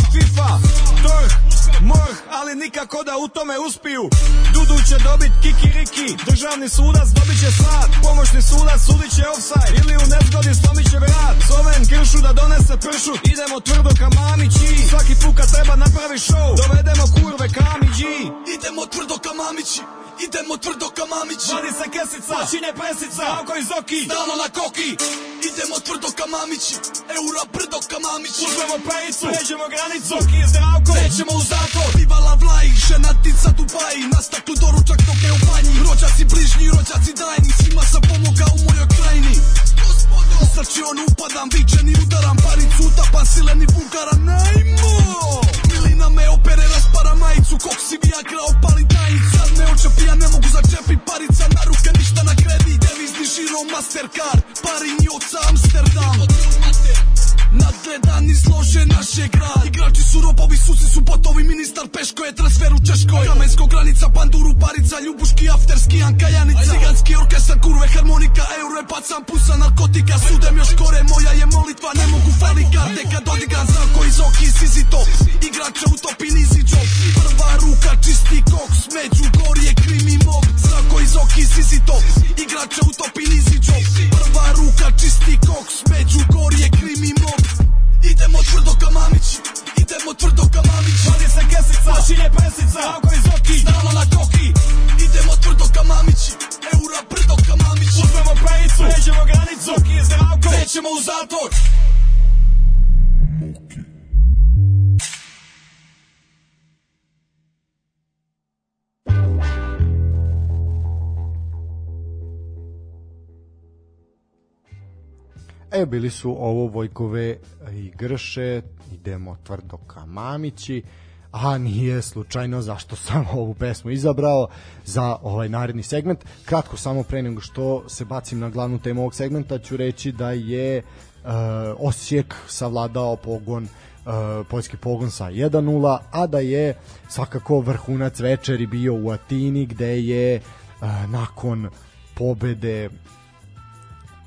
FIFA, DORH, MORH, ali nikako da u tome uspiju. Dudu će dobit kikiriki, državni sudac dobit će sat, pomoćni sudac sudit će offside ili u nezgodi slomit će vrat. Zovem kršu da donese pršu, idemo tvrdo ka mamići, svaki put kad treba napravi show, dovedemo kurve kamiđi. Idemo tvrdo ka mamići Idemo tvrdo ka mamići. Vadi se kesica, počinje presica, Ravko iz Oki, Stalno na koki. Idemo tvrdo ka mamići. Eura brdo ka mamići. Uzmemo pejicu, pređemo granicu, Oki je zdravko, Nećemo u zatvor Bivala vlaj, ženatica Dubaji. Na staklu doručak dok je u banji Rođaci bližnji, rođaci dajni. Svima sam pomogao u mojoj krajini. Gospodo U srčion upadam, vičen i udaram Paricu. Utapan, sileni vulgaran Najmo Milina me opere, raspara majicu Kok si viagra, opali tajnicu. Sad me očepi, ja ne mogu začepit Parica na ruke, ništa na kredit. Devizni žiro, Mastercard Parin i oca Amsterdam Nadgledan izlože naše grad. Igrači su robovi, susi su botovi Ministar Peško je transfer u Češkoj. Kamensko granica, panduru, parica Ljubuški, afterski, Anka Janic Ciganski orkestar, kurve, harmonika Euro je pacan, pusa, narkotika. Sudem još kore, moja je molitva Ne mogu fali karte. Kad odigram Zrako iz oki, sizito Igrače utopi, nizi job Prva ruka, čisti koks Među gorje, krimi mob Zrako iz oki, sizito Igrače utopi, nizi job Prva ruka, čisti koks Među gorje, krimi mob Idemo tvrdo ka mamići Idemo tvrdo ka mamići. Vadi se kesica, počinje presica, Ravko iz Oki, Stalno na koki Idemo tvrdo ka mamići Eura brdo ka mamići. Uzmemo pejicu, pređemo granicu, Oki je zdravko, Nećemo u zatvor E, bili su ovo Vojkove i Grše, idemo tvrdo ka Mamići, a nije slučajno zašto sam ovu pesmu izabrao za ovaj naredni segment. Kratko samo pre nego što se bacim na glavnu temu ovog segmenta ću reći da je uh, Osijek savladao pogon uh, poljski pogon sa 1-0, a da je svakako vrhunac večeri bio u Atini gde je uh, nakon pobede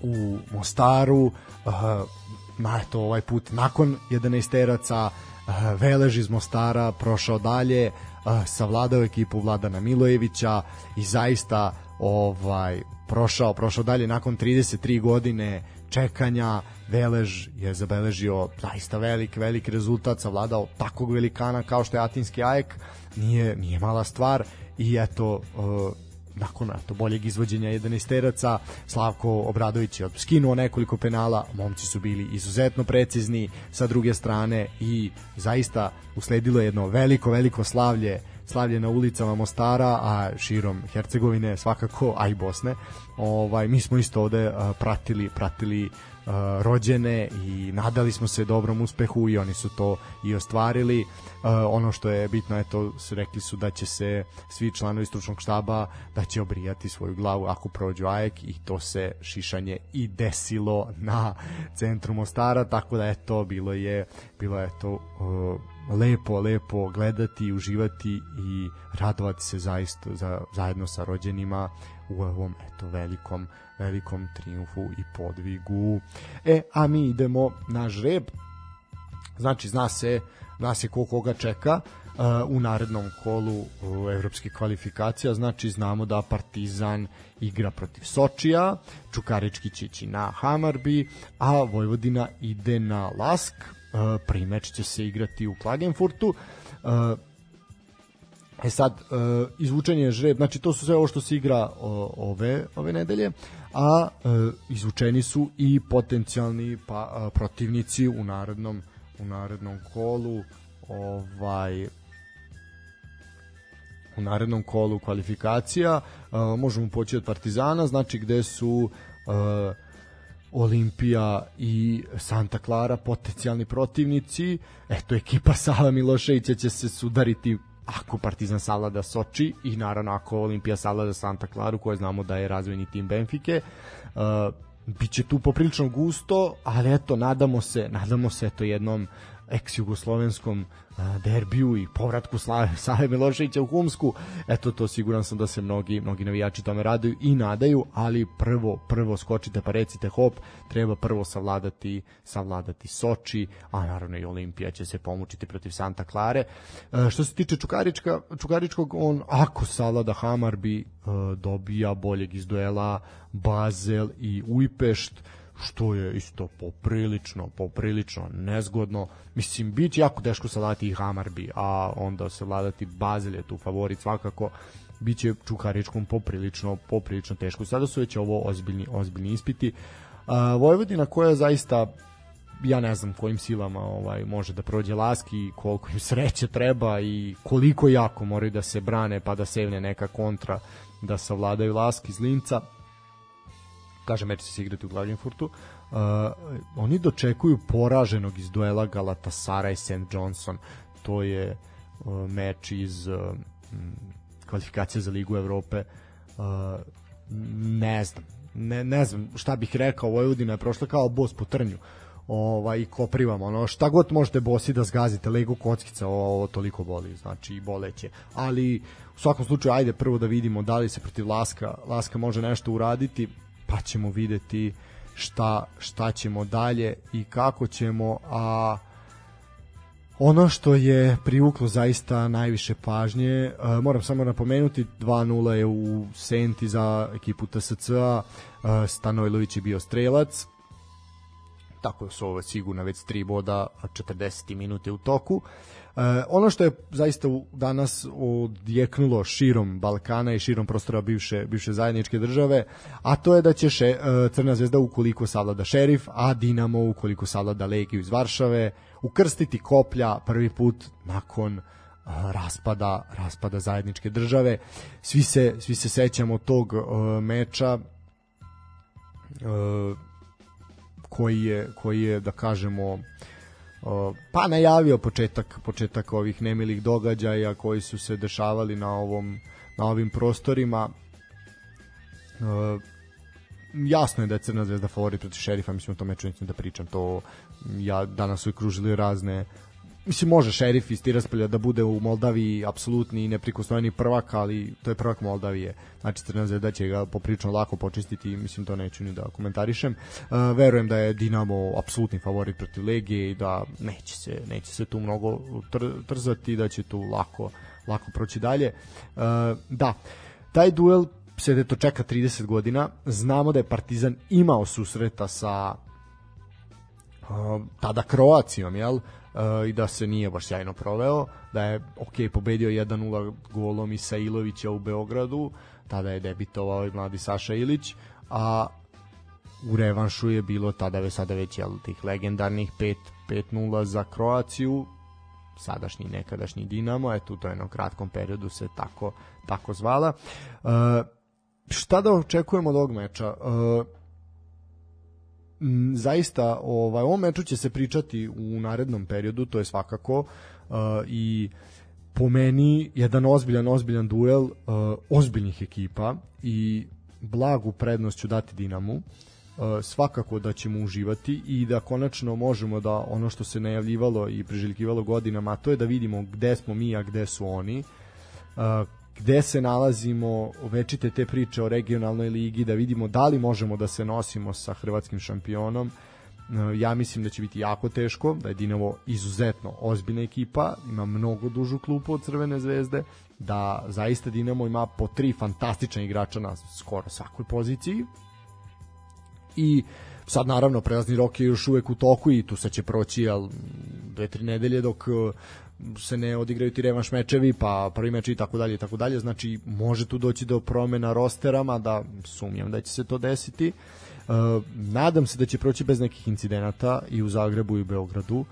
u Mostaru na eto ovaj put nakon 11 teraca uh, Velež iz Mostara prošao dalje uh, savladao ekipu Vladana Milojevića i zaista ovaj prošao prošao dalje. Nakon 33 godine čekanja Velež je zabeležio zaista velik velik rezultat savladao takvog velikana kao što je Atinski Ajek. Nije nije mala stvar i eto nakon eto, boljeg izvođenja 11 teraca Slavko Obradović je skinuo nekoliko penala momci su bili izuzetno precizni sa druge strane i zaista usledilo je jedno veliko veliko slavlje slavlje na ulicama Mostara, a širom Hercegovine svakako, a i Bosne. Ovaj mi smo isto ovde pratili pratili rođene i nadali smo se dobrom uspehu i oni su to i ostvarili. Uh, ono što je bitno eto rekli su da će se svi članovi stručnog štaba da će obrijati svoju glavu ako prođu AEK i to se šišanje i desilo na centru Mostara tako da eto bilo je bilo je to uh, lepo, lepo gledati, uživati i radovati se zaista za, zajedno sa rođenima u ovom eto velikom velikom triumfu i podvigu. E, a mi idemo na žreb. Znači, zna se, zna se ko koga čeka uh, u narednom kolu uh, evropskih kvalifikacija. Znači, znamo da Partizan igra protiv Sočija, Čukarički će ići na Hamarbi, a Vojvodina ide na Lask. Uh, prvi meč će se igrati u Klagenfurtu. E sad, izvučenje žreb, znači to su sve ovo što se igra ove ove nedelje, a uh, izvučeni su i potencijalni pa, uh, protivnici u narednom u narednom kolu ovaj u narednom kolu kvalifikacija. Uh, možemo poći od Partizana znači gde su uh, Olimpija i Santa Clara potencijalni protivnici. Eto ekipa Sava Miloševića će se sudariti ako Partizan savlada Soči i naravno ako Olimpija savlada Santa Claru koje znamo da je razvojni tim Benfike uh, biće tu poprilično gusto ali eto nadamo se nadamo se eto jednom ex-jugoslovenskom derbiju i povratku Slave Save Miloševića u Humsku. Eto to siguran sam da se mnogi mnogi navijači tome raduju i nadaju, ali prvo prvo skočite pa recite hop, treba prvo savladati savladati Soči, a naravno i Olimpija će se pomučiti protiv Santa Klare. E, što se tiče Čukarička, Čukaričkog, on ako savlada Hamarbi e, dobija boljeg iz duela Bazel i Ujpešt što je isto poprilično, poprilično nezgodno. Mislim, bit jako teško savladati i Hamarbi, a onda se vladati Bazel je tu favorit svakako biće Čukaričkom poprilično, poprilično teško. Sada su već ovo ozbiljni, ozbiljni ispiti. A, Vojvodina koja zaista ja ne znam kojim silama ovaj može da prođe Laski, koliko im sreće treba i koliko jako moraju da se brane pa da sevne neka kontra da savladaju Laski iz Linca kaže meč će se igrati u Klagenfurtu, uh, oni dočekuju poraženog iz duela i St. Johnson. To je uh, meč iz uh, kvalifikacije za Ligu Evrope. Uh, ne znam. Ne, ne znam šta bih rekao, Vojvodina je prošla kao bos po trnju ovaj, i koprivam, ono, šta god možete bosi da zgazite, Lego kockica, ovo, ovo toliko boli, znači, boleće. Ali, u svakom slučaju, ajde prvo da vidimo da li se protiv Laska, Laska može nešto uraditi, pa ćemo videti šta, šta ćemo dalje i kako ćemo, a ono što je privuklo zaista najviše pažnje, uh, moram samo napomenuti, 2-0 je u Senti za ekipu TSC-a, uh, Stanojlović je bio strelac, tako su ovo sigurno već 3 boda, 40 minute u toku. E, ono što je zaista danas odjeknulo širom Balkana i širom prostora bivše, bivše zajedničke države, a to je da će še, e, Crna zvezda ukoliko savlada šerif, a Dinamo ukoliko savlada Legiju iz Varšave, ukrstiti koplja prvi put nakon raspada raspada zajedničke države. Svi se svi se sećamo tog uh, meča uh, koji je koji je da kažemo pa najavio početak početak ovih nemilih događaja koji su se dešavali na ovom na ovim prostorima. Jasno je da je Crna zvezda favorit protiv šerifa, mislim o tome čujem da pričam. To ja danas su i kružili razne mislim može šerif iz Tiraspolja da bude u Moldaviji apsolutni i neprikosnoveni prvak, ali to je prvak Moldavije. Znači Crna Zvezda će ga poprično lako počistiti, mislim to neću ni da komentarišem. Uh, verujem da je Dinamo apsolutni favorit protiv Legije i da neće se neće se tu mnogo tr trzati, da će tu lako lako proći dalje. Uh, da, taj duel se to čeka 30 godina. Znamo da je Partizan imao susreta sa uh, tada Kroacijom, jel? uh, i da se nije baš sjajno proveo, da je ok, pobedio 1-0 golom i Ilovića u Beogradu, tada je debitovao i mladi Saša Ilić, a u revanšu je bilo tada ve sada već jel, tih legendarnih 5-0 za Kroaciju, sadašnji nekadašnji Dinamo, eto u to jednom kratkom periodu se tako, tako zvala. Uh, šta da očekujemo od ovog meča? Uh, zaista ovaj ovom meču će se pričati u narednom periodu, to je svakako uh, i po meni jedan ozbiljan ozbiljan duel uh, ozbiljnih ekipa i blagu prednost ću dati Dinamu. Uh, svakako da ćemo uživati i da konačno možemo da ono što se najavljivalo i priželjkivalo godinama, to je da vidimo gde smo mi, a gde su oni. Uh, gde se nalazimo, večite te priče o regionalnoj ligi, da vidimo da li možemo da se nosimo sa hrvatskim šampionom. E, ja mislim da će biti jako teško, da je Dinamo izuzetno ozbiljna ekipa, ima mnogo dužu klupu od Crvene zvezde, da zaista Dinamo ima po tri fantastična igrača na skoro svakoj poziciji i sad naravno prelazni rok je još uvek u toku i tu se će proći al dve tri nedelje dok se ne odigraju ti revanš mečevi, pa prvi meč i tako dalje i tako dalje, znači može tu doći do promena rosterama, da sumnjam da će se to desiti. Uh, nadam se da će proći bez nekih incidenata i u Zagrebu i u Beogradu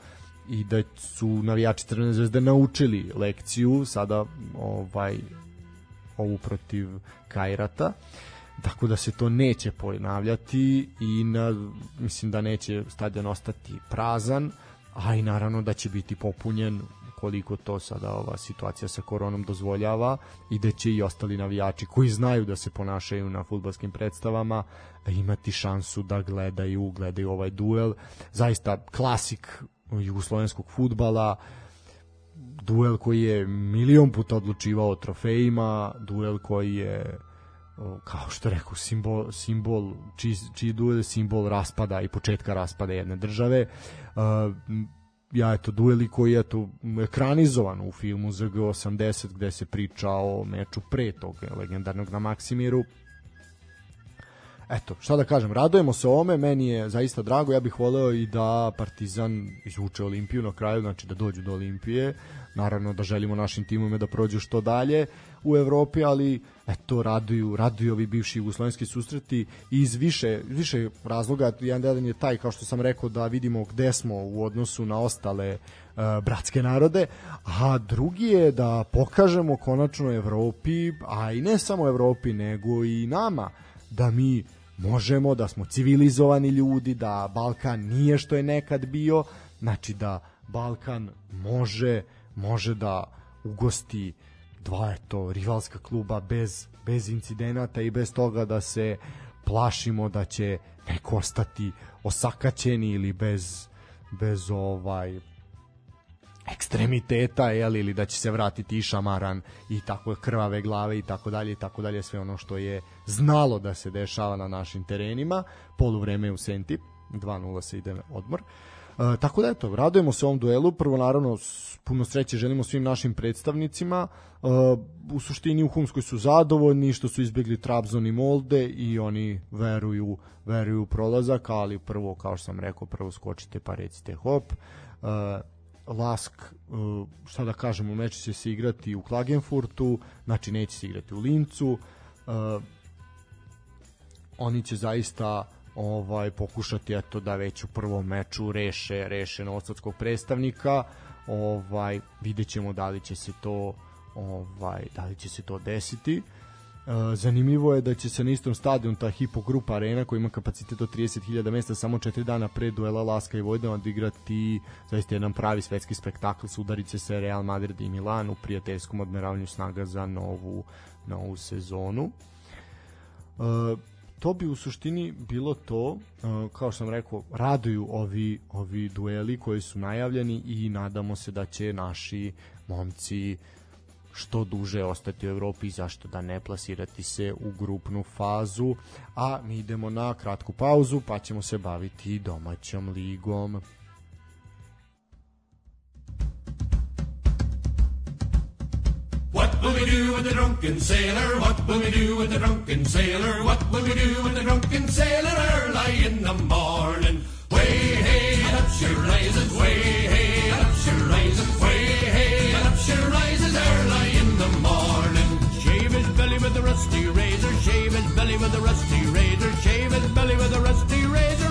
i da su navijači Crvene zvezde naučili lekciju sada ovaj ovu protiv Kajrata tako da se to neće ponavljati i na, mislim da neće stadion ostati prazan a i naravno da će biti popunjen koliko to sada ova situacija sa koronom dozvoljava i da će i ostali navijači koji znaju da se ponašaju na futbalskim predstavama imati šansu da gledaju, gledaju ovaj duel. Zaista klasik jugoslovenskog futbala, duel koji je milion puta odlučivao o trofejima, duel koji je kao što rekao simbol simbol čiji, čiji duel je simbol raspada i početka raspada jedne države uh, ja eto dueli koji je to ekranizovan u filmu ZG80 gde se priča o meču pre tog legendarnog na Maksimiru eto, šta da kažem, radujemo se ome, meni je zaista drago, ja bih voleo i da Partizan izvuče Olimpiju na kraju, znači da dođu do Olimpije, naravno da želimo našim timovima da prođu što dalje u Evropi, ali eto raduju, raduju ovi bivši jugoslovenski susreti iz više, više razloga, jedan jedan je taj kao što sam rekao da vidimo gde smo u odnosu na ostale uh, bratske narode, a drugi je da pokažemo konačno Evropi, a i ne samo Evropi, nego i nama da mi možemo, da smo civilizovani ljudi, da Balkan nije što je nekad bio, znači da Balkan može može da ugosti dva eto rivalska kluba bez bez incidenata i bez toga da se plašimo da će neko ostati osakaćeni ili bez bez ovaj ekstremiteta jel, ili da će se vratiti i šamaran i tako krvave glave i tako dalje i tako dalje sve ono što je znalo da se dešava na našim terenima. Poluvreme u Senti 2-0 se ide odmor. E, tako da eto, radujemo se ovom duelu. Prvo naravno puno sreće želimo svim našim predstavnicima. E, u suštini u Humskoj su zadovoljni što su izbjegli Trabzon i Molde i oni veruju veruju prolazak ali prvo kao što sam rekao prvo skočite pa recite hop. E, Lask, uh, šta da kažemo, meč će se igrati u Klagenfurtu, znači neće se igrati u Lincu. Uh, oni će zaista ovaj pokušati eto da već u prvom meču reše reše novosadskog predstavnika. Ovaj videćemo da li će se to ovaj da li će se to desiti. Uh, E, zanimljivo je da će se na istom stadionu ta Hipo Grupa Arena koja ima kapacitet od 30.000 mesta samo 4 dana pre duela Laska i Vojvodina odigrati zaista jedan pravi svetski spektakl sudarice se Real Madrid i Milan u prijateljskom odmeravanju snaga za novu, novu sezonu. E, to bi u suštini bilo to, e, kao što sam rekao, raduju ovi, ovi dueli koji su najavljeni i nadamo se da će naši momci uh, što duže ostati u Evropi i zašto da ne plasirati se u grupnu fazu a mi idemo na kratku pauzu pa ćemo se baviti domaćom ligom What will we do with the drunken sailor? What will we do with the drunken sailor? What will we do with the drunken sailor early in the morning? Way hey, up she rises, way rusty razor, shave his belly with a rusty razor, shave his belly with a rusty razor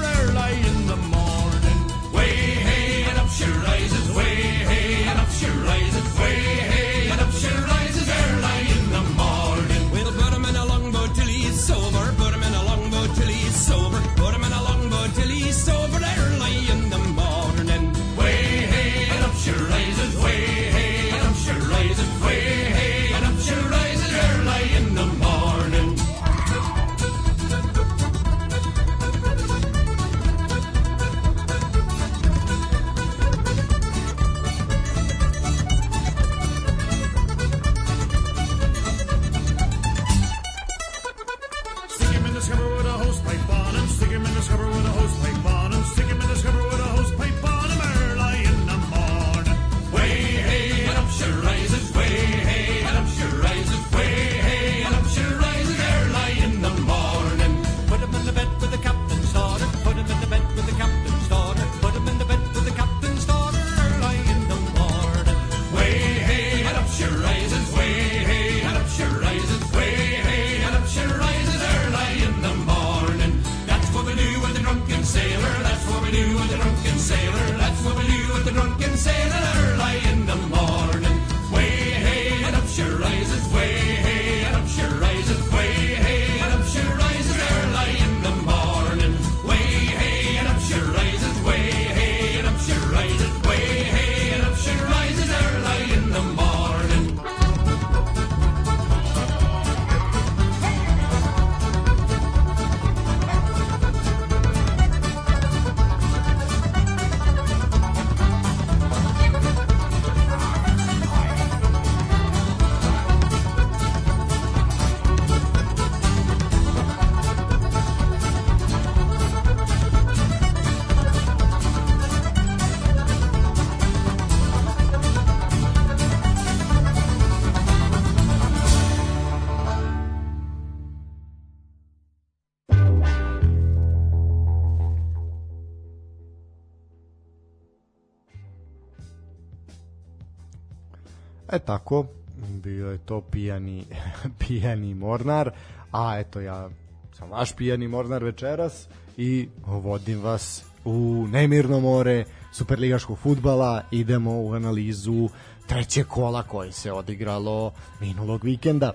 pijani mornar, a eto ja sam vaš pijani mornar večeras i vodim vas u nemirno more superligaškog futbala, idemo u analizu treće kola koje se odigralo minulog vikenda.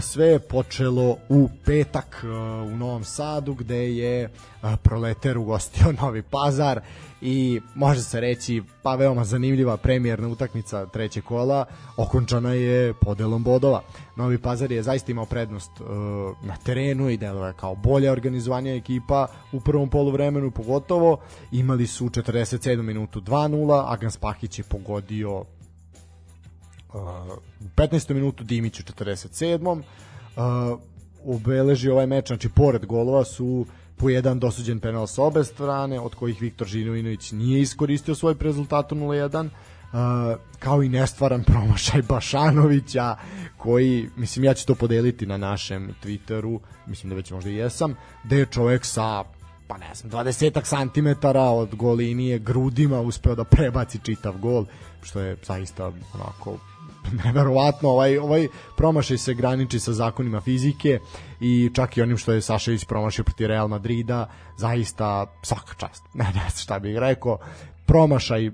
Sve je počelo u petak u Novom Sadu gde je Proleter ugostio Novi Pazar i može se reći pa veoma zanimljiva premijerna utakmica treće kola okončana je podelom bodova. Novi Pazar je zaista imao prednost uh, na terenu i deluje kao bolja organizovanja ekipa u prvom poluvremenu pogotovo. Imali su 47 minutu 2-0, Agan Spahić je pogodio uh, u 15. minutu Dimić u 47. Uh, obeleži ovaj meč, znači pored golova su po jedan dosuđen penal sa obe strane, od kojih Viktor Žinovinović nije iskoristio svoj rezultat 0-1, Uh, kao i nestvaran promašaj Bašanovića koji, mislim ja ću to podeliti na našem Twitteru mislim da već možda i jesam gde je čovek sa pa ne znam, 20 santimetara od gol linije grudima uspeo da prebaci čitav gol što je zaista onako neverovatno. Ovaj ovaj promašaj se graniči sa zakonima fizike i čak i onim što je Sašević promašio protiv Real Madrida zaista svaka čast. Ne ne šta bih rekao. Promašaj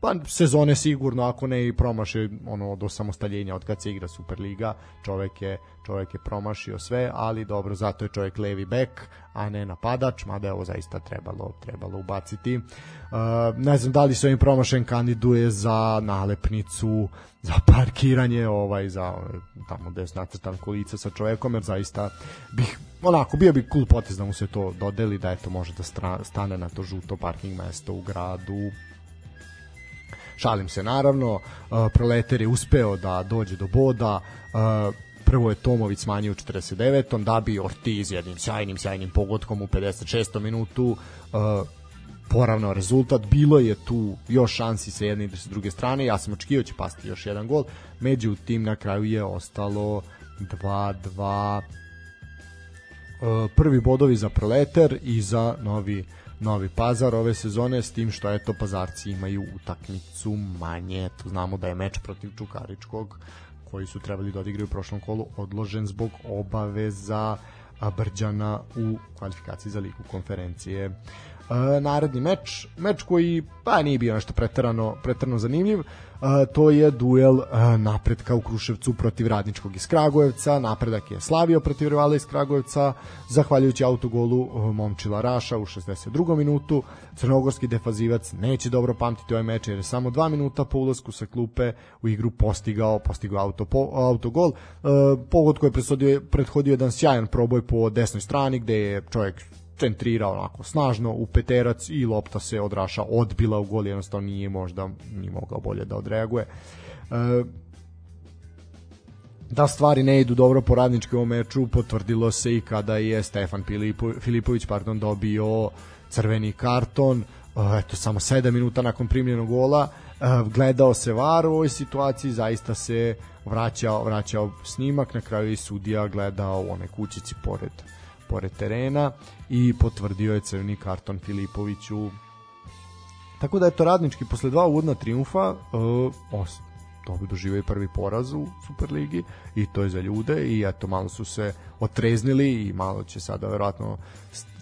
pa sezone sigurno ako ne i promašaj ono do samostaljenja od kad se igra Superliga čovek je čovek je promašio sve ali dobro zato je čovek levi bek a ne napadač mada je ovo zaista trebalo trebalo ubaciti. Uh, ne znam da li se ovim promašajem kandiduje za nalepnicu za parkiranje ovaj za tamo gde je nacrtan kolica sa čovekom jer zaista bih onako bio bi cool potez da mu se to dodeli da eto može da stane na to žuto parking mesto u gradu Šalim se naravno, uh, Proleter je uspeo da dođe do boda, uh, prvo je Tomović smanjio u 49. da bi Ortiz jednim sjajnim, sjajnim pogodkom u 56. minutu uh, poravnao rezultat, bilo je tu još šansi sa jedne i sa druge strane, ja sam očekio da će pasti još jedan gol, međutim na kraju je ostalo 2-2 prvi bodovi za Proleter i za Novi Novi Pazar ove sezone s tim što eto Pazarci imaju utakmicu manje. To znamo da je meč protiv Čukaričkog koji su trebali da odigraju u prošlom kolu odložen zbog obaveza Brđana u kvalifikaciji za ligu konferencije. E, naredni meč, meč koji pa nije bio nešto preterano, preterano zanimljiv, to je duel napretka u Kruševcu protiv Radničkog iz Kragujevca. Napredak je slavio protiv rivala iz Kragujevca zahvaljujući autogolu Momčila Raša u 62. minutu. Crnogorski defazivac neće dobro pamtiti ovaj meč jer je samo 2 minuta po ulasku sa klupe u igru postigao, postigao auto, po, autogol. Pogod koji je prethodio jedan sjajan proboj po desnoj strani gde je čovjek centrirao onako snažno u peterac i lopta se od Raša odbila u gol, jednostavno nije možda ni mogao bolje da odreaguje. E, da stvari ne idu dobro po radničkom meču potvrdilo se i kada je Stefan Filipo, Filipović pardon, dobio crveni karton. E, eto samo 7 minuta nakon primljenog gola. E, gledao se VAR u ovoj situaciji zaista se vraćao, vraćao snimak. Na kraju i sudija gledao u one kućici pored pored terena i potvrdio je crveni karton Filipoviću. Tako da je to radnički posle dva uvodna triumfa uh, os, dobro doživaju prvi poraz u Superligi i to je za ljude i eto malo su se otreznili i malo će sada verovatno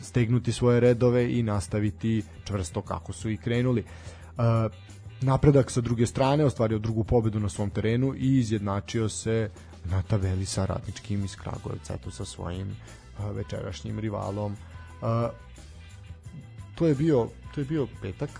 stegnuti svoje redove i nastaviti čvrsto kako su i krenuli. Uh, napredak sa druge strane ostvario drugu pobedu na svom terenu i izjednačio se na tabeli sa radničkim iz Kragujevca eto sa svojim večerašnjim rivalom. To je bio to je bio petak.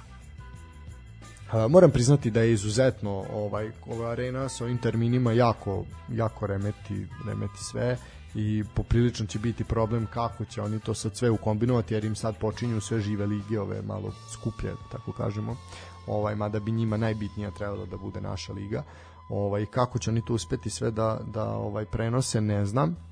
moram priznati da je izuzetno ovaj ova arena sa ovim terminima jako jako remeti remeti sve i poprilično će biti problem kako će oni to sad sve ukombinovati jer im sad počinju sve žive lige ove malo skuplje tako kažemo. Ovaj mada bi njima najbitnija trebala da bude naša liga. Ovaj kako će oni to uspeti sve da da ovaj prenose ne znam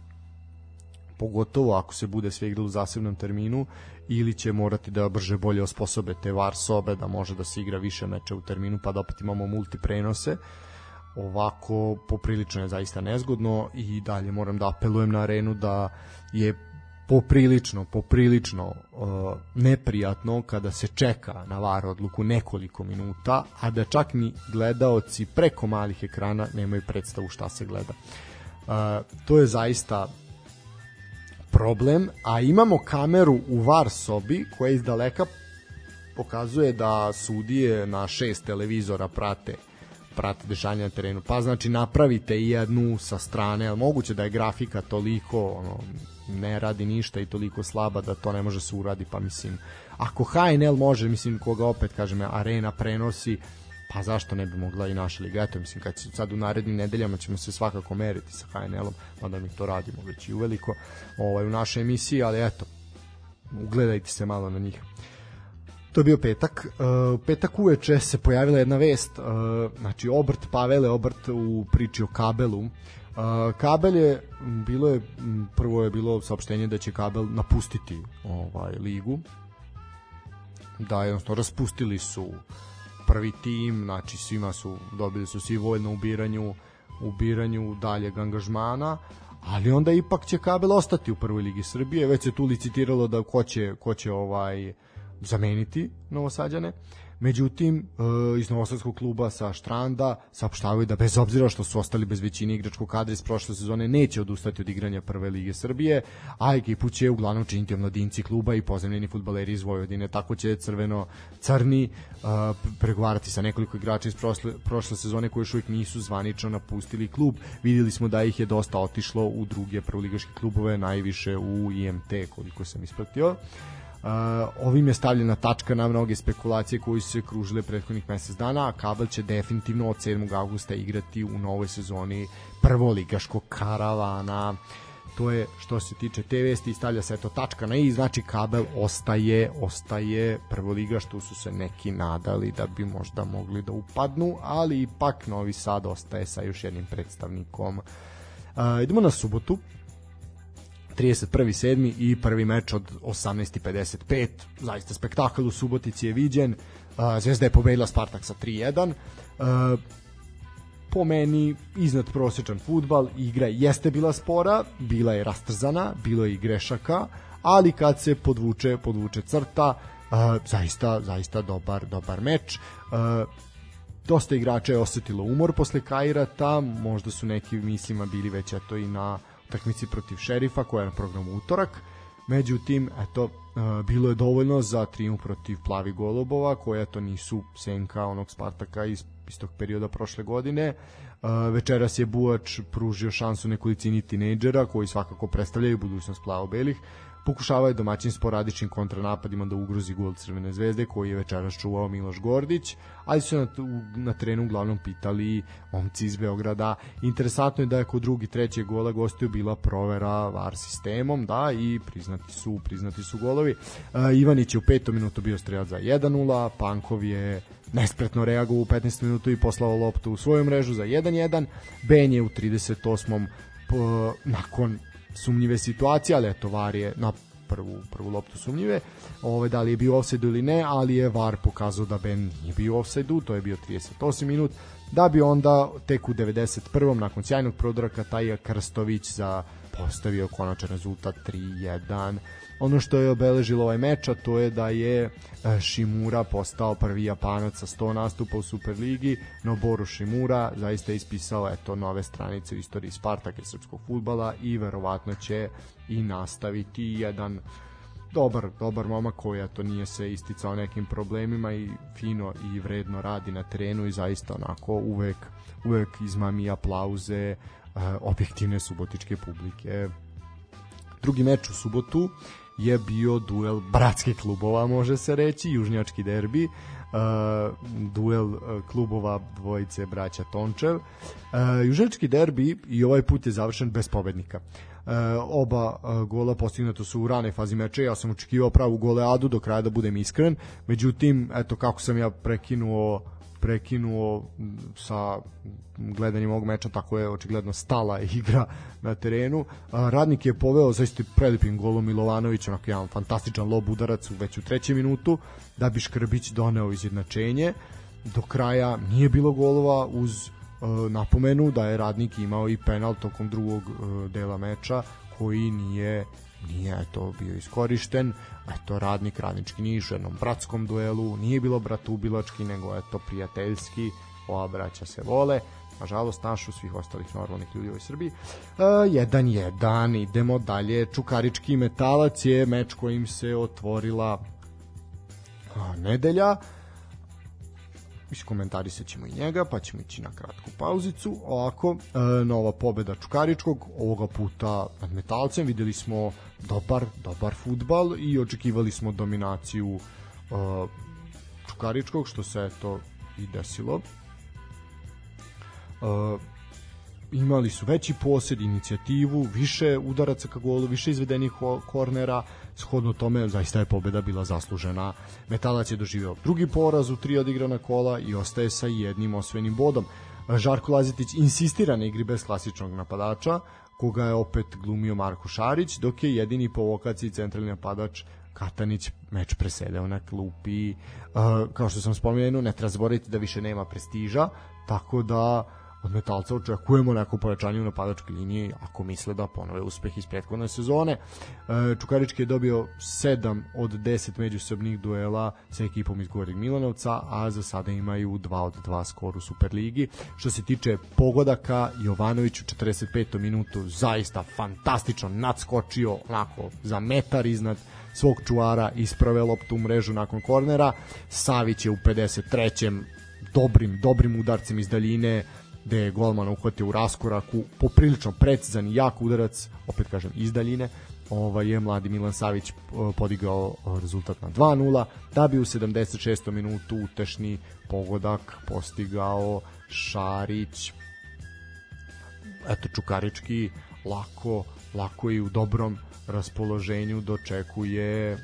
pogotovo ako se bude sve igralo u zasebnom terminu ili će morati da brže bolje osposobe te VAR sobe da može da se igra više meča u terminu pa da opet imamo multi prenose ovako poprilično je zaista nezgodno i dalje moram da apelujem na arenu da je poprilično, poprilično uh, neprijatno kada se čeka na VAR odluku nekoliko minuta, a da čak ni gledaoci preko malih ekrana nemaju predstavu šta se gleda. Uh, to je zaista problem, a imamo kameru u VAR sobi koja iz daleka pokazuje da sudije na šest televizora prate prate dešanja na terenu. Pa znači napravite i jednu sa strane, ali moguće da je grafika toliko ono, ne radi ništa i toliko slaba da to ne može se uradi, pa mislim ako HNL može, mislim koga opet kažem arena prenosi, pa zašto ne bi mogla i naša liga, eto mislim kad se sad u narednim nedeljama ćemo se svakako meriti sa HNL-om, mada mi to radimo već i uveliko ovaj, u našoj emisiji, ali eto ugledajte se malo na njih. To je bio petak. Uh, petak uveče se pojavila jedna vest, uh, znači obrt Pavele, obrt u priči o kabelu. Uh, kabel je, bilo je, prvo je bilo saopštenje da će kabel napustiti ovaj ligu. Da, jednostavno, raspustili su prvi tim, znači svima su, dobili su svi voljno u biranju, u biranju daljeg angažmana, ali onda ipak će kabel ostati u prvoj ligi Srbije, već se tu licitiralo da ko će, ko će ovaj, uh, zameniti Novosađane. Međutim, e, iz Novosadskog kluba sa Štranda saopštavaju da bez obzira što su ostali bez većine igračkog kadra iz prošle sezone neće odustati od igranja prve lige Srbije, a ekipu će uglavnom činiti omladinci kluba i pozemljeni futbaleri iz Vojvodine. Tako će crveno-crni e, pregovarati sa nekoliko igrača iz prošle, prošle sezone koji još uvijek nisu zvanično napustili klub. Videli smo da ih je dosta otišlo u druge prvoligaške klubove, najviše u IMT koliko sam ispratio. Ovim je stavljena tačka na mnoge spekulacije koji su se kružile prethodnih mesec dana, a Kabel će definitivno od 7. augusta igrati u novoj sezoni prvoligaškog karavana. To je što se tiče te vesti stavlja se eto tačka na i, znači Kabel ostaje, ostaje prvoliga što su se neki nadali da bi možda mogli da upadnu, ali ipak Novi Sad ostaje sa još jednim predstavnikom. Uh, idemo na subotu, 31.7. i prvi meč od 18.55. Zaista spektakl u Subotici je viđen. Zvezda je pobedila Spartak sa 3-1. Po meni iznad prosječan futbal, igra jeste bila spora, bila je rastrzana, bilo je i grešaka, ali kad se podvuče, podvuče crta, zaista, zaista dobar, dobar meč. Dosta igrača je osetilo umor posle Kairata, možda su neki mislima bili već eto i na utakmici protiv Šerifa koja je na programu utorak. Međutim, eto, uh, bilo je dovoljno za trijumf protiv Plavi Golubova, koja to nisu senka onog Spartaka iz istog perioda prošle godine. Uh, večeras je Buač pružio šansu nekolicini tinejdžera koji svakako predstavljaju budućnost plavo-belih pokušavaju domaćin sporadičnim kontranapadima da ugrozi gol Crvene zvezde koji je večeras čuvao Miloš Gordić, ali su na, na trenu uglavnom pitali momci iz Beograda. Interesantno je da je kod drugi, treće gola gostiju bila provera VAR sistemom, da, i priznati su, priznati su golovi. Uh, Ivanić je u petom minutu bio strelac za 1-0, Pankov je nespretno reagovao u 15 minutu i poslao loptu u svoju mrežu za 1-1. Ben je u 38. Po, nakon sumnjive situacije, ali eto VAR je na prvu, prvu loptu sumnjive, ove, da li je bio offside ili ne, ali je VAR pokazao da Ben nije bio offside to je bio 38 minut, da bi onda tek u 91. nakon sjajnog prodora Kataja Krstović za postavio konačan rezultat 3-1 Ono što je obeležilo ovaj meč, a to je da je e, Shimura postao prvi Japanac sa 100 nastupa u Superligi, no Boru Shimura zaista je ispisao eto, nove stranice u istoriji Spartaka i srpskog futbala i verovatno će i nastaviti jedan dobar, dobar momak koji to nije se isticao nekim problemima i fino i vredno radi na terenu i zaista onako uvek, uvek izmami aplauze e, objektivne subotičke publike. Drugi meč u subotu je bio duel bratskih klubova, može se reći, južnjački derbi, uh, duel uh, klubova dvojice braća Tončev. Uh, južnjački derbi i ovaj put je završen bez pobednika. Uh, oba uh, gola postignuto su u ranoj fazi meča, ja sam očekivao pravu goleadu do kraja da budem iskren, međutim, eto kako sam ja prekinuo prekinuo sa gledanjem ovog meča, tako je očigledno stala igra na terenu. Radnik je poveo zaista prelepim golom Milovanović, onako jedan fantastičan lob udarac već u trećem minutu, da bi Škrbić doneo izjednačenje. Do kraja nije bilo golova uz napomenu da je Radnik imao i penal tokom drugog dela meča koji nije nije eto bio iskorišten eto radnik radnički niš u jednom bratskom duelu nije bilo bratubilački nego eto prijateljski ova braća se vole nažalost našu svih ostalih normalnih ljudi u ovoj Srbiji. 1-1, uh, idemo dalje. Čukarički metalac je meč kojim se otvorila uh, nedelja. Iskomentarisat ćemo i njega, pa ćemo ići na kratku pauzicu. Ovako, uh, nova pobeda Čukaričkog, ovoga puta nad metalcem. Videli smo dobar, dobar futbal i očekivali smo dominaciju uh, Čukaričkog, što se to i desilo uh, imali su veći posjed, inicijativu, više udaraca ka golu, više izvedenih kornera, shodno tome zaista je pobeda bila zaslužena. Metalac je doživio drugi poraz u tri odigrana kola i ostaje sa jednim osvojenim bodom. Žarko Lazetić insistira na igri bez klasičnog napadača, koga je opet glumio Marko Šarić, dok je jedini po vokaciji centralni napadač Katanić meč presedeo na klupi. Uh, kao što sam spomenuo, ne treba zaboraviti da više nema prestiža, tako da od metalca očekujemo neko pojačanje u napadačkoj liniji ako misle da ponove uspeh iz prethodne sezone. E, Čukarički je dobio 7 od 10 međusobnih duela sa ekipom iz Gornjeg Milanovca, a za sada imaju 2 od 2 skor u Superligi. Što se tiče pogodaka, Jovanović u 45. minutu zaista fantastično nadskočio onako za metar iznad svog čuvara isprave loptu u mrežu nakon kornera. Savić je u 53. dobrim, dobrim udarcem iz daljine gde je golman uhvatio u raskoraku, poprilično precizan i jak udarac, opet kažem, iz daljine, ovaj je mladi Milan Savić podigao rezultat na 2:0 da bi u 76. minutu utešni pogodak postigao Šarić eto Čukarički lako lako i u dobrom raspoloženju dočekuje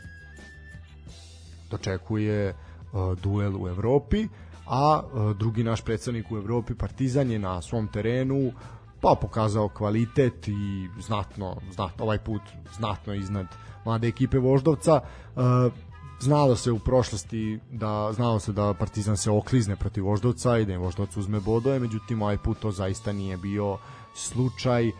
dočekuje uh, duel u Evropi a e, drugi naš predstavnik u Evropi Partizan je na svom terenu pa pokazao kvalitet i znatno, znatno ovaj put znatno iznad mlade ekipe Voždovca e, znalo se u prošlosti da znalo se da Partizan se oklizne protiv Voždovca i da im Voždovac uzme bodove, međutim ovaj put to zaista nije bio slučaj. Uh,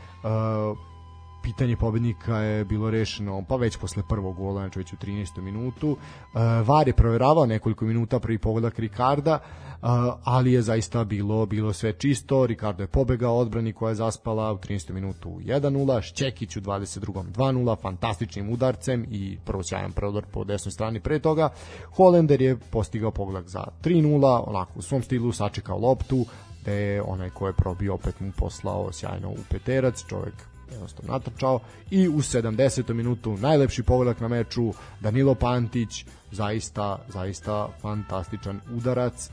pitanje pobednika je bilo rešeno pa već posle prvog gola, znači već u 13. minutu. Uh, VAR je proveravao nekoliko minuta prvi pogodak Ricarda, uh, ali je zaista bilo bilo sve čisto. Ricardo je pobegao odbrani koja je zaspala u 13. minutu 1-0, Šćekić u 22. 2-0, fantastičnim udarcem i prvo sjajan prodor po desnoj strani pre toga. Holender je postigao pogodak za 3-0, onako u svom stilu sačekao loptu, te onaj ko je probio opet mu poslao sjajno u peterac, čovek jednostavno natrčao i u 70. minutu najlepši pogodak na meču Danilo Pantić zaista, zaista fantastičan udarac.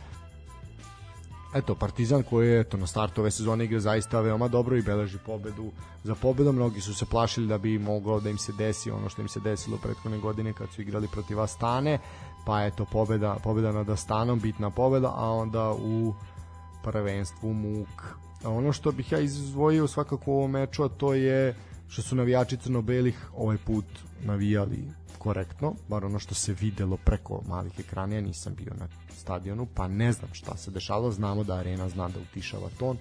Eto Partizan koji je eto na startu ove sezone igra zaista veoma dobro i beleži pobedu za pobedom mnogi su se plašili da bi moglo da im se desi ono što im se desilo prethodne godine kad su igrali protiv Astane. Pa eto pobeda pobeda nad Astanom bitna pobeda a onda u prvenstvu Muk ono što bih ja izdvojio svakako u ovom meču, a to je što su navijači crno-belih ovaj put navijali korektno, bar ono što se videlo preko malih ekrana, ja nisam bio na stadionu, pa ne znam šta se dešavalo, znamo da arena zna da utišava ton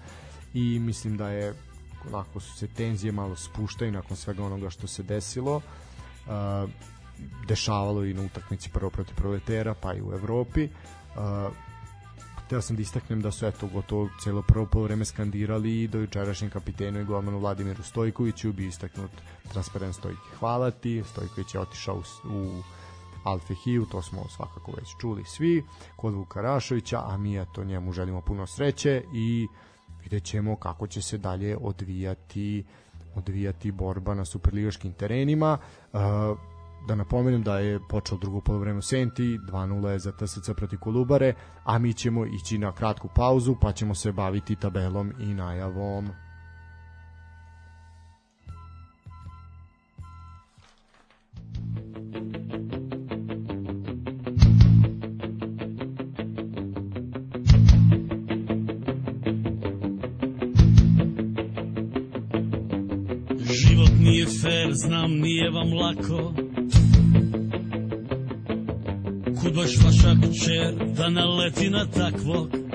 i mislim da je onako su se tenzije malo spuštaju nakon svega onoga što se desilo dešavalo i na utakmici prvo protiv proletera pa i u Evropi Teo sam da istaknem da su eto gotovo celo prvo polovreme skandirali i do jučerašnjem kapitenu i golmanu Vladimiru Stojkoviću bi istaknut transparent Stojke. Hvala ti, Stojković je otišao u, u Alfehiju, to smo svakako već čuli svi, kod Vuka Rašovića, a mi eto njemu želimo puno sreće i vidjet ćemo kako će se dalje odvijati odvijati borba na superligaškim terenima. Uh, da napomenem da je počeo drugo polovreme u Senti, 2-0 je za TSC protiv Kolubare, a mi ćemo ići na kratku pauzu pa ćemo se baviti tabelom i najavom. Život nije fair, znam nije vam lako баш ваша кучер да налети на такво.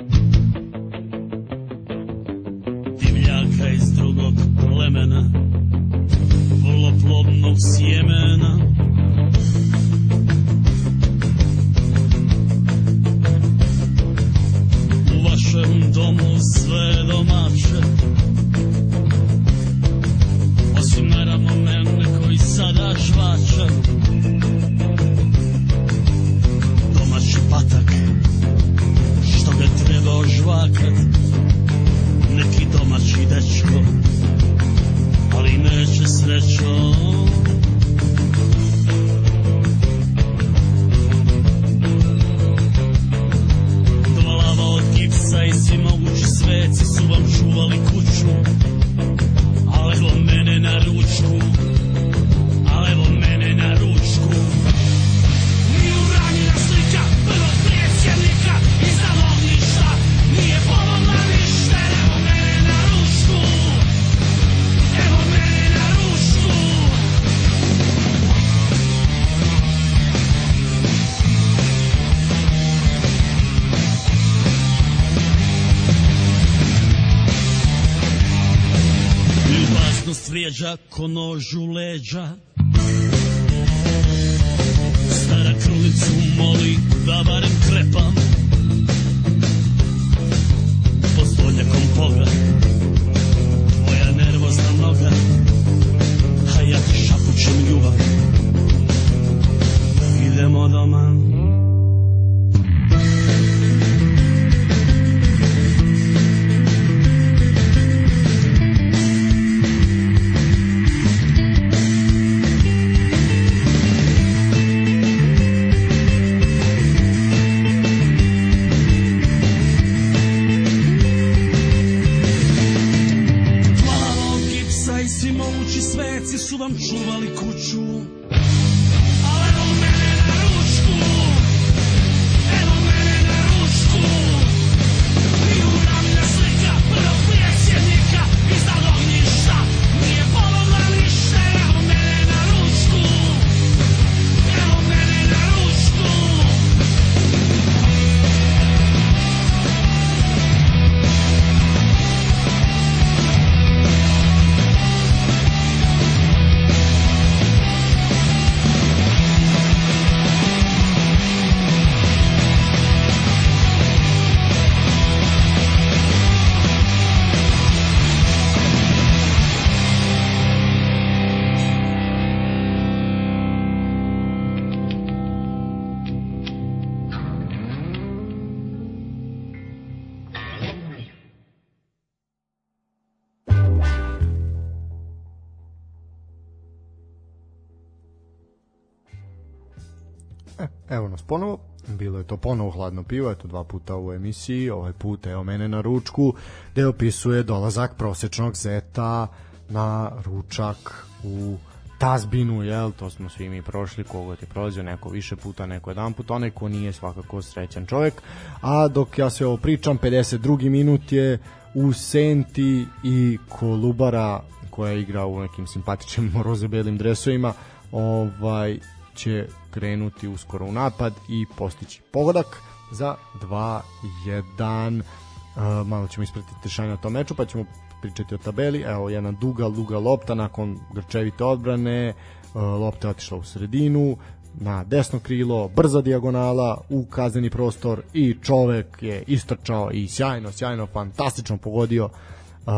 E, evo nas ponovo. Bilo je to ponovo hladno pivo, eto dva puta u emisiji, ovaj put evo mene na ručku, gde opisuje dolazak prosečnog zeta na ručak u tazbinu, jel, to smo svi mi prošli, kogod je prolazio, neko više puta, neko jedan put, onaj ko nije svakako srećan čovjek, a dok ja sve ovo pričam, 52. minut je u Senti i Kolubara koja igra u nekim simpatičnim roze-belim dresovima, ovaj, će krenuti uskoro u napad i postići pogodak za 2-1 uh, malo ćemo ispratiti dešanje na tom meču pa ćemo pričati o tabeli. Evo jedna duga duga lopta nakon grčevite odbrane. Uh, lopta je otišla u sredinu na desno krilo, brza dijagonala u kazneni prostor i čovek je istrčao i sjajno, sjajno, fantastično pogodio uh,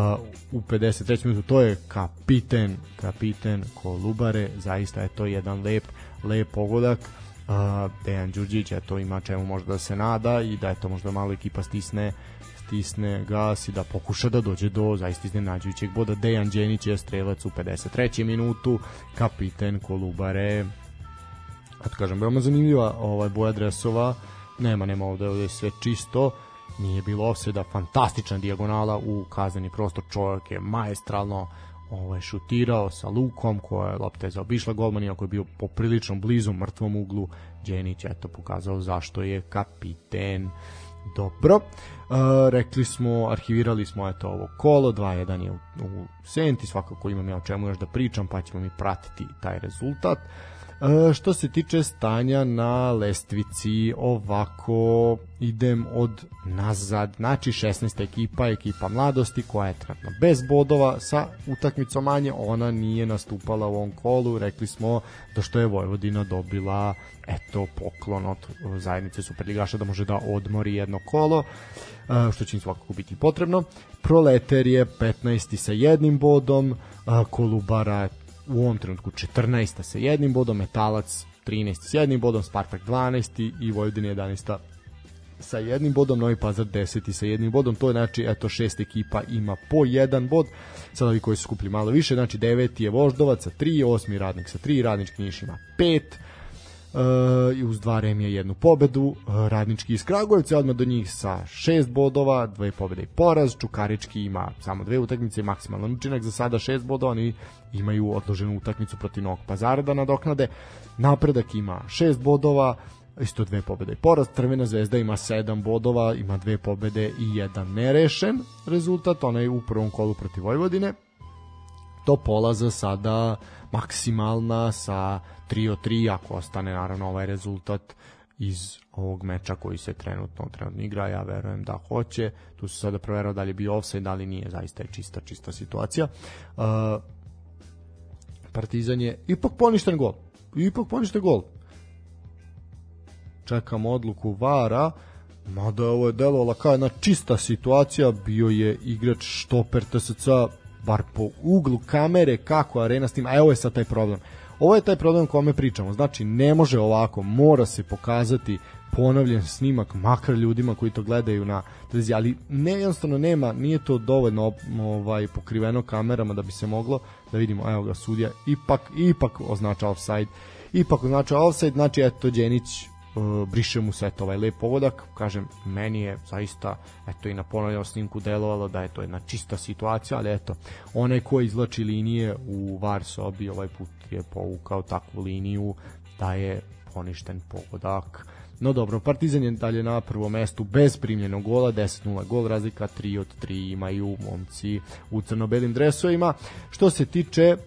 u 53. minutu, to je kapiten, kapiten Kolubare, zaista je to jedan lep, lep pogodak. Uh, Dejan Đurđić to ima čemu možda da se nada i da je to možda malo ekipa stisne stisne gas i da pokuša da dođe do zaista iznenađujućeg boda. Dejan Đenić je strelac u 53. minutu, kapiten Kolubare. Eto kažem, veoma zanimljiva ovaj boja dresova. Nema, nema ovde, ovde sve čisto nije bilo offsida, fantastična dijagonala u kazneni prostor, čovjek je maestralno ovaj, šutirao sa lukom koja je lopta je zaobišla golman iako je bio poprilično blizu mrtvom uglu. Đenić eto pokazao zašto je kapiten. Dobro. Uh, rekli smo, arhivirali smo eto ovo kolo, 2-1 je u, u Senti svakako imam ja o čemu još da pričam pa ćemo mi pratiti taj rezultat E, što se tiče stanja na lestvici, ovako idem od nazad, znači 16. ekipa, ekipa mladosti koja je trenutno bez bodova sa utakmicom manje, ona nije nastupala u ovom kolu, rekli smo da što je Vojvodina dobila eto poklon od zajednice Superligaša da može da odmori jedno kolo, e, što će im svakako biti potrebno. Proleter je 15. sa jednim bodom, Kolubara u ovom trenutku 14. sa jednim bodom, Metalac 13. sa jednim bodom, Spartak 12. i Vojvodina 11 sa jednim bodom, Novi Pazar 10. sa jednim bodom, to je znači, eto, šest ekipa ima po jedan bod, sad ovi koji su skupili malo više, znači deveti je Voždovac sa 3, osmi radnik sa 3, radnički Niš ima 5, i uz dva remija jednu pobedu, uh, radnički iz Kragujevca odmah do njih sa šest bodova, dve pobede i poraz, Čukarički ima samo dve utakmice maksimalan učinak za sada šest bodova, oni imaju odloženu utakmicu protiv Novog Pazara da nadoknade, napredak ima šest bodova, isto dve pobede i poraz, Crvena zvezda ima sedam bodova, ima dve pobede i jedan nerešen rezultat, onaj u prvom kolu protiv Vojvodine, to polaza sada maksimalna sa 3 od 3 ako ostane naravno ovaj rezultat iz ovog meča koji se trenutno trenutno igra, ja verujem da hoće. Tu se sada proverao da li je bio offside, da li nije, zaista je čista, čista situacija. Uh, Partizan je ipak poništen gol. Ipak poništen gol. Čekam odluku Vara, mada ovo je delovala kao jedna čista situacija, bio je igrač štoper TSC bar po uglu kamere kako arena snima, a evo je sad taj problem. Ovo je taj problem kome pričamo. Znači, ne može ovako, mora se pokazati ponovljen snimak, makar ljudima koji to gledaju na televiziji, ali ne, jednostavno nema, nije to dovoljno ovaj, pokriveno kamerama da bi se moglo da vidimo, evo ga, sudija ipak, ipak označa offside, ipak označa offside, znači eto, Đenić briše mu set ovaj lep pogodak, kažem, meni je zaista, eto i na ponovljenom snimku delovalo da je to jedna čista situacija, ali eto, onaj ko izlači linije u VAR sobi ovaj put je povukao takvu liniju da je poništen pogodak. No dobro, Partizan je dalje na prvom mestu bez primljenog gola, 10-0 gol razlika, 3 od 3 imaju momci u crno-belim dresovima. Što se tiče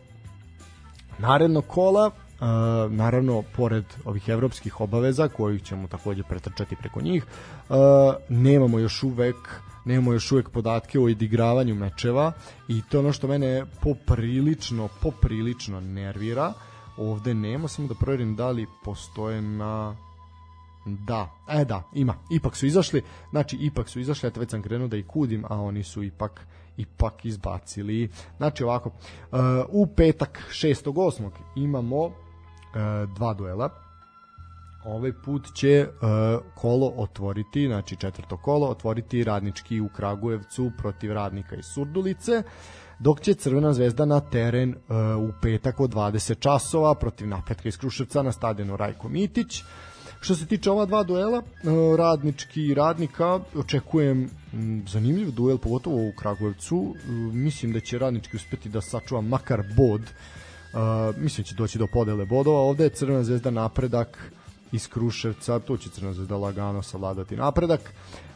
narednog kola, Uh, naravno pored ovih evropskih obaveza kojih ćemo takođe pretrčati preko njih uh, nemamo još uvek nemamo još uvek podatke o odigravanju mečeva i to ono što mene poprilično poprilično nervira ovde nema samo da proverim da li postoje na Da, e da, ima. Ipak su izašli. Znači, ipak su izašli, eto već sam krenuo da ih kudim, a oni su ipak ipak izbacili. Znači ovako, u petak 6.8. imamo e, dva duela. Ovaj put će e, kolo otvoriti, znači četvrto kolo, otvoriti radnički u Kragujevcu protiv radnika iz Surdulice, dok će Crvena zvezda na teren e, u petak od 20 časova protiv napretka iz Kruševca na stadionu Rajko Mitić. Što se tiče ova dva duela, e, radnički i radnika, očekujem zanimljiv duel, pogotovo u Kragujevcu. E, mislim da će radnički uspeti da sačuva makar bod mislim da će doći do podele bodova. Ovde je Crvena zvezda napredak iz Kruševca, tu će Crvena zvezda lagano savladati napredak.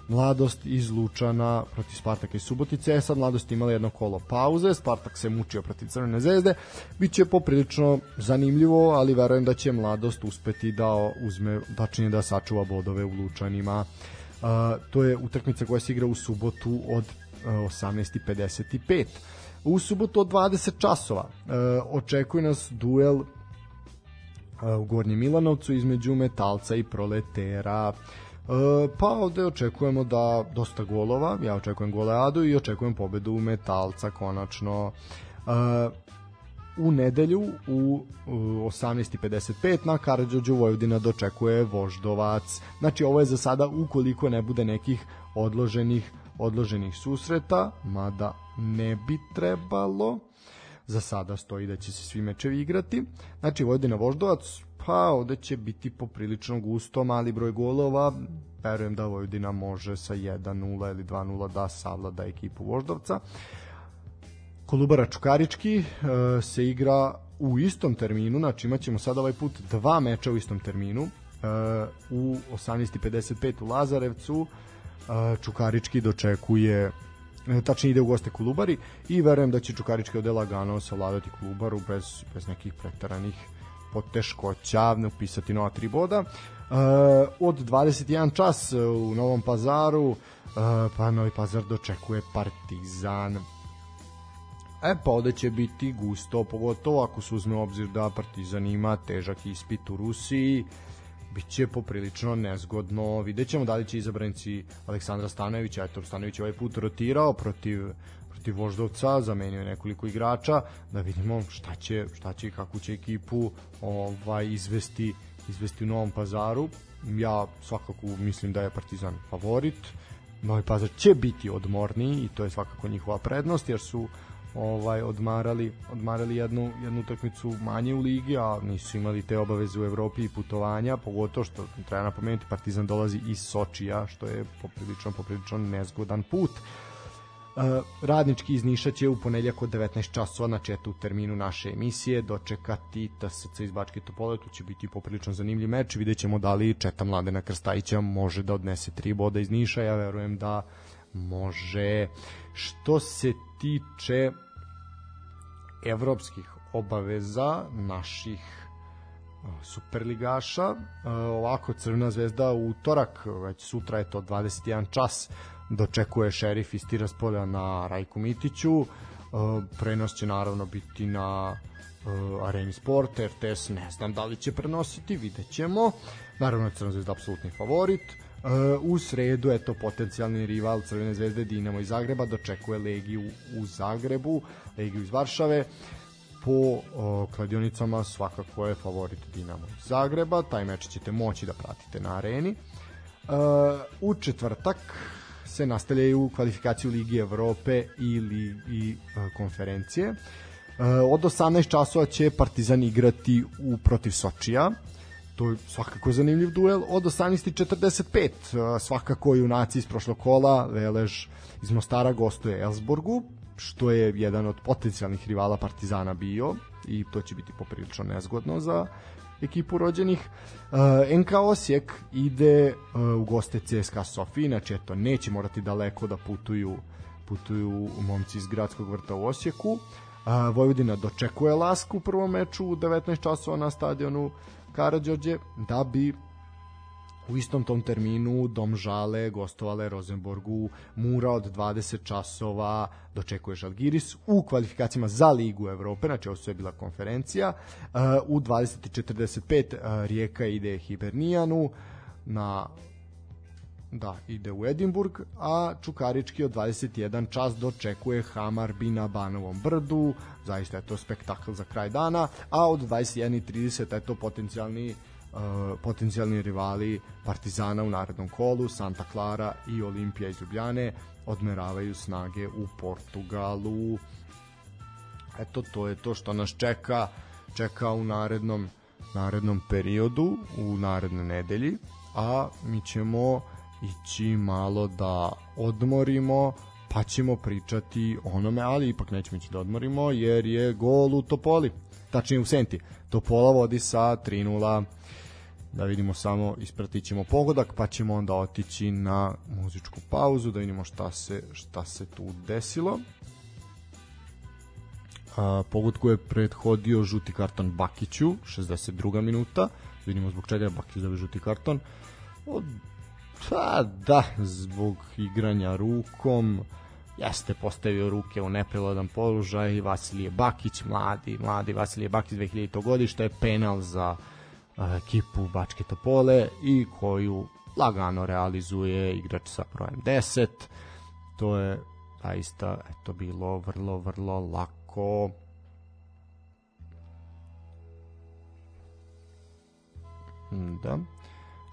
Mladost iz Lučana protiv Spartaka i Subotice. E sad Mladost imala jedno kolo pauze, Spartak se mučio protiv Crvene zvezde. Biće poprilično zanimljivo, ali verujem da će Mladost uspeti da uzme, tačnije da sačuva bodove u Lučanima. Uh, to je utakmica koja se igra u subotu od uh, 18.55 u subotu od 20 časova e, očekuje nas duel e, u Gornjem Milanovcu između Metalca i Proletera. E, pa ovde očekujemo da dosta golova, ja očekujem goleadu i očekujem pobedu Metalca konačno. E, u nedelju u, u 18.55 na Karadžođu Vojvodina dočekuje Voždovac. Znači ovo je za sada ukoliko ne bude nekih odloženih odloženih susreta, mada ne bi trebalo. Za sada stoji da će se svi mečevi igrati. Znači, Vojvodina Voždovac, pa ovde će biti poprilično gusto, mali broj golova. Verujem da Vojvodina može sa 1-0 ili 2-0 da savlada ekipu Voždovca. Kolubara Čukarički e, se igra u istom terminu, znači imaćemo sada ovaj put dva meča u istom terminu. E, u 18.55 u Lazarevcu Čukarički dočekuje e, tačnije ide u goste Kolubari i verujem da će Čukarički ode lagano savladati Kolubaru bez, bez nekih pretaranih poteškoća upisati nova tri boda. Uh, od 21 čas u Novom pazaru pa Novi pazar dočekuje Partizan. E pa ovde će biti gusto, pogotovo ako se uzme obzir da Partizan ima težak ispit u Rusiji, biće poprilično nezgodno. Vidjet ćemo da li će izabranici Aleksandra Stanojevića, eto Stanojević ovaj put rotirao protiv protiv Voždovca, zamenio je nekoliko igrača, da vidimo šta će, šta će i kakvu će ekipu ovaj izvesti izvesti u Novom Pazaru. Ja svakako mislim da je Partizan favorit. Novi Pazar će biti odmorniji i to je svakako njihova prednost jer su ovaj odmarali odmarali jednu jednu utakmicu manje u ligi, a nisu imali te obaveze u Evropi i putovanja, pogotovo što treba napomenuti Partizan dolazi iz Sočija, što je poprilično poprilično nezgodan put. Uh, radnički iz Niša će u ponedljak od 19 časova na četu terminu naše emisije dočekati TSC iz Bačke Topole, tu će biti poprilično zanimljiv meč, vidjet ćemo da li Četa Mladena Krstajića može da odnese tri boda iz Niša, ja verujem da može. Što se tiče evropskih obaveza naših superligaša, ovako Crvena zvezda u utorak, već sutra je to 21 čas, dočekuje šerif iz Tiraspolja na Rajku Mitiću, prenos će naravno biti na Areni Sport, RTS ne znam da li će prenositi, vidjet ćemo. Naravno, Crvena zvezda apsolutni favorit. Uh, u sredu, eto, potencijalni rival Crvene zvezde Dinamo iz Zagreba dočekuje Legiju u Zagrebu, Legiju iz Varšave. Po uh, kladionicama svakako je favorit Dinamo iz Zagreba, taj meč ćete moći da pratite na areni. Uh, u četvrtak se nastavljaju kvalifikaciju Ligi Evrope ili i uh, konferencije. Uh, od 18 časova će Partizan igrati u protiv Sočija to je svakako zanimljiv duel od 18.45 svakako junaci iz prošlog kola Velež iz Mostara gostuje Elsborgu što je jedan od potencijalnih rivala Partizana bio i to će biti poprilično nezgodno za ekipu rođenih. NK Osijek ide u goste CSKA Sofiji, znači eto, neće morati daleko da putuju putuju momci iz gradskog vrta u Osijeku. Vojvodina dočekuje Lasku u prvom meču u 19 časova na stadionu Karadžođe da bi u istom tom terminu Domžale gostovale Rosenborgu Mura od 20 časova dočekuje Žalgiris u kvalifikacijama za Ligu Evrope, znači ovo je bila konferencija. Uh, u 20.45 uh, Rijeka ide Hibernijanu na da, ide u Edimburg, a Čukarički od 21 čas dočekuje Hamar Bina Banovom brdu, zaista je to spektakl za kraj dana, a od 21.30 je to potencijalni uh, potencijalni rivali Partizana u narednom kolu, Santa Clara i Olimpija iz Ljubljane odmeravaju snage u Portugalu. Eto, to je to što nas čeka, čeka u narednom narednom periodu, u narednoj nedelji, a mi ćemo ići malo da odmorimo, pa ćemo pričati onome, ali ipak nećemo ići da odmorimo, jer je gol u Topoli, tačnije u Senti. Topola vodi sa 3-0, da vidimo samo, ispratit ćemo pogodak, pa ćemo onda otići na muzičku pauzu, da vidimo šta se, šta se tu desilo. A, pogodku je prethodio žuti karton Bakiću, 62. minuta, vidimo zbog čega je Bakić dobio žuti karton. Od Pa da, zbog igranja rukom jeste postavio ruke u nepriladan položaj Vasilije Bakić, mladi, mladi Vasilije Bakić 2000. godišta je penal za uh, ekipu Bačke Topole i koju lagano realizuje igrač sa brojem 10. To je zaista eto bilo vrlo vrlo lako. Da.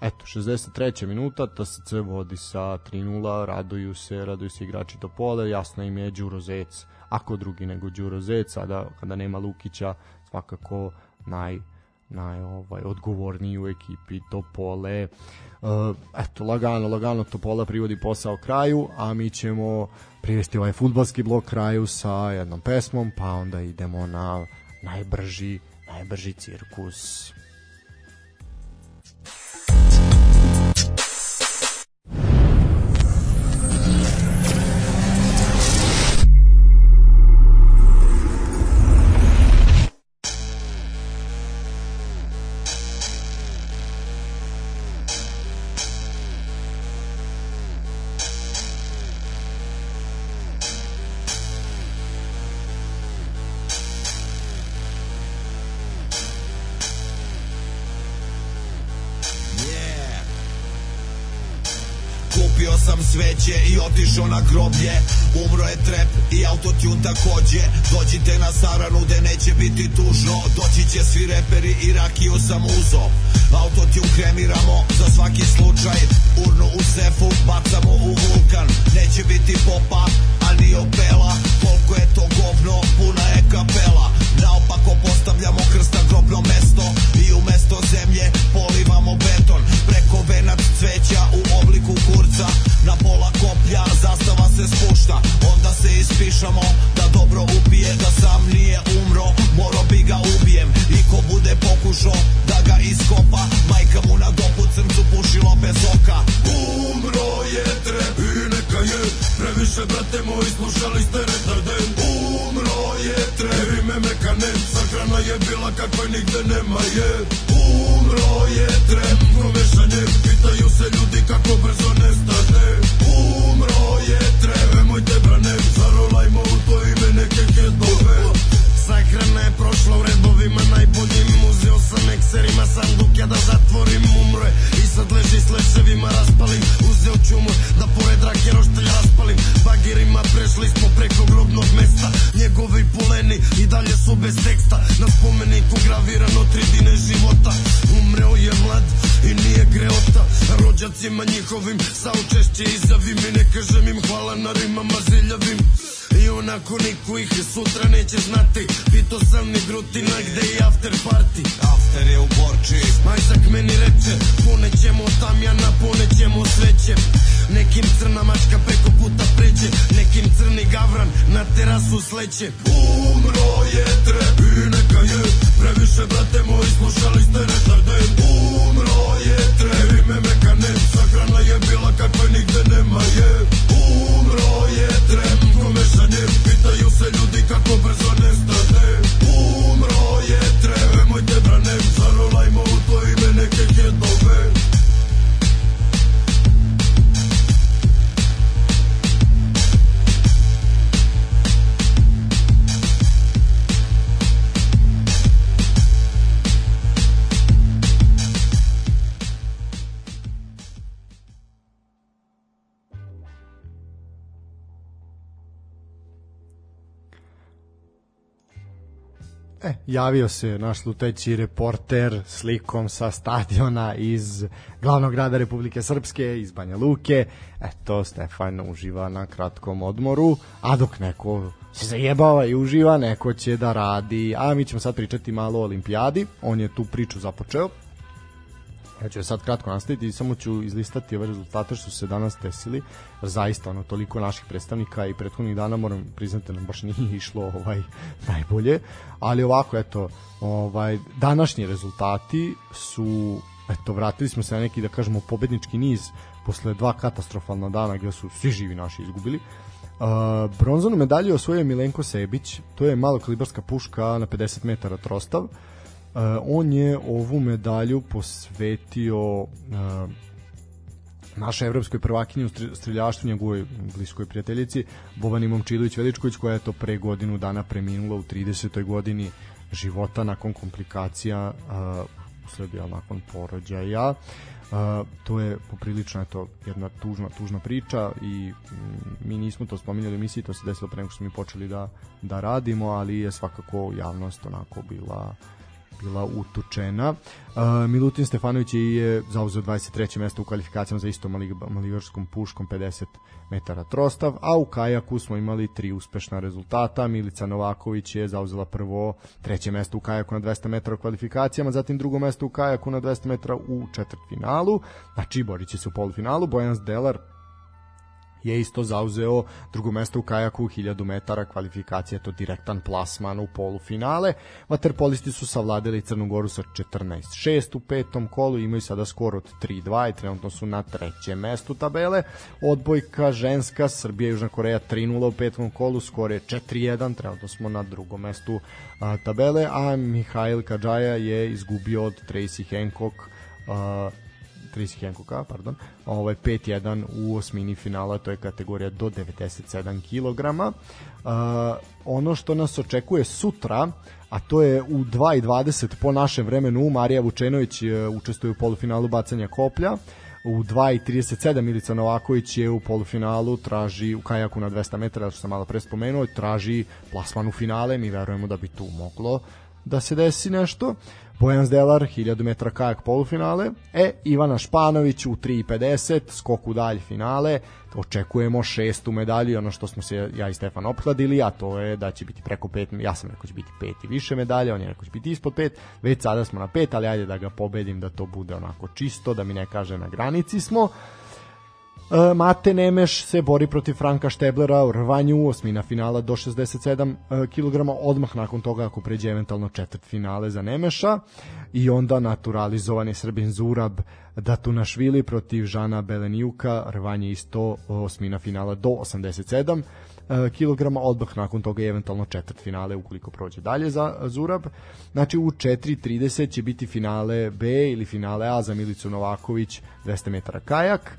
Eto, 63. minuta, TSC vodi sa 3-0, raduju se, raduju se igrači Topole, jasno im je Đuro Zec, ako drugi nego Đuro Zec, sada kada nema Lukića, svakako naj naj ovaj odgovorniji u ekipi Topole. Uh, eto, lagano, lagano Topola privodi posao kraju, a mi ćemo privesti ovaj futbalski blok kraju sa jednom pesmom, pa onda idemo na najbrži, najbrži cirkus. I otišao na groblje Umro je trep i autotune takođe. Dođite na saranu gde neće biti tužno. Doći će svi reperi i rakiju sam uzo Autotune kremiramo za svaki slučaj. Urnu u sefu bacamo u vulkan. Neće biti popa, a ni opela Koliko je to govno, puna je kapela. Naopako postavljamo krsta grobno mesto I umesto zemlje polivamo beton. Preko venac cveća u obliku kurca. Na pola koplja zastava se spušta. Onda se ispišamo da dobro upije Da sam nije umro, moro bi ga ubijem I ko bude pokušao da ga iskopa Majka mu na dopu crncu pušilo bez oka. Umro je Previše brate moji slušali ste retarden Umro je trep ime mekanen Sahrana je bila kakva nigde nema je. Umro je trep Promešanje Pitaju se ljudi kako brzo nestane. Umro je trep sam ekserima sanduk ja da zatvorim umro je I sad leži s leševima raspalim Uzeo ću mu da pored rake roštelja raspalim. Bagirima prešli smo preko grobnog mesta Njegovi poleni i dalje su bez teksta. Na spomeniku gravirano tri dine života. Umreo je mlad i nije greota. Rođacima njihovim saučešće izjavim I ne kažem im hvala na rimama ziljavim onako niko ih sutra neće znati. Pito sam ni grutina gde je after party. After je u Borči. Majsak meni reče Ponećemo tamjana, ponećemo sveće Nekim crna mačka preko puta pređe Nekim crni gavran na terasu sleće. Umro je trep i neka je Previše brate moji slušali ste retarden Umro je mekanen Sahrana je bila kakva nigde nema je. Umro je trep komešanje Pitaju se ljudi kako brzo nestane E, javio se naš sluteći reporter slikom sa stadiona iz glavnog grada Republike Srpske, iz Banja Luke. Eto, Stefan uživa na kratkom odmoru, a dok neko se zajebava i uživa, neko će da radi. A mi ćemo sad pričati malo o olimpijadi. On je tu priču započeo. Ja ću sad kratko nastaviti i samo ću izlistati ove rezultate što su se danas desili. Zaista ono toliko naših predstavnika i prethodnih dana moram priznati da nam baš nije išlo ovaj najbolje, ali ovako eto, ovaj današnji rezultati su eto vratili smo se na neki da kažemo pobednički niz posle dva katastrofalna dana gde su svi živi naši izgubili. Uh, bronzanu medalju osvojio Milenko Sebić, to je malokalibarska puška na 50 metara trostav. Uh, on je ovu medalju posvetio uh, našoj evropskoj prvakinji u streljaštvu, njegovoj bliskoj prijateljici, Bovani Momčilović Veličković, koja je to pre godinu dana preminula u 30. godini života nakon komplikacija uh, usled ja, nakon porođaja. Uh, to je poprilično eto, jedna tužna, tužna priča i mm, mi nismo to spominjali u emisiji, to se desilo pre nego što smo mi počeli da, da radimo, ali je svakako javnost onako bila bila utučena. Uh, Milutin Stefanović je zauzeo 23. mesto u kvalifikacijama za isto maligarskom puškom 50 metara trostav, a u kajaku smo imali tri uspešna rezultata. Milica Novaković je zauzela prvo treće mesto u kajaku na 200 metara u kvalifikacijama, zatim drugo mesto u kajaku na 200 metara u četvrtfinalu. Znači, borit će se u polufinalu. Bojan Zdelar je isto zauzeo drugo mesto u kajaku 1000 metara kvalifikacija, to direktan plasman u polufinale. Vaterpolisti su savladili Crnu Goru sa 14-6 u petom kolu, imaju sada skor od 3-2 i trenutno su na trećem mestu tabele. Odbojka ženska, Srbija i Južna Koreja 3-0 u petom kolu, skor je 4-1, trenutno smo na drugom mestu a, tabele, a Mihail Kadžaja je izgubio od Tracy Hancock a, Tracy Hancocka, pardon, ovaj 5-1 u osmini finala, to je kategorija do 97 kg. Uh, ono što nas očekuje sutra, a to je u 2.20 po našem vremenu, Marija Vučenović uh, učestvuje u polufinalu bacanja koplja, u 2.37 Milica Novaković je u polufinalu traži u kajaku na 200 metara, što sam malo pre spomenuo, traži plasman u finale, mi verujemo da bi tu moglo da se desi nešto. Bojan Zdelar, 1000 metara kajak polufinale, e, Ivana Španović u 3.50, skok u dalj finale, očekujemo šestu medalju, ono što smo se ja i Stefan opkladili, a to je da će biti preko pet, ja sam rekao da će biti pet i više medalja, on je rekao da će biti ispod pet, već sada smo na pet, ali ajde da ga pobedim, da to bude onako čisto, da mi ne kaže na granici smo. E, Mate Nemeš se bori protiv Franka Šteblera u rvanju, osmina finala do 67 kg, odmah nakon toga ako pređe eventualno četvrt finale za Nemeša i onda naturalizovani Srbin Zurab Datunašvili protiv Žana Belenijuka, rvanje isto osmina finala do 87 kg, odmah nakon toga eventualno četvrt finale ukoliko prođe dalje za Zurab. Znači u 4.30 će biti finale B ili finale A za Milicu Novaković 200 metara kajak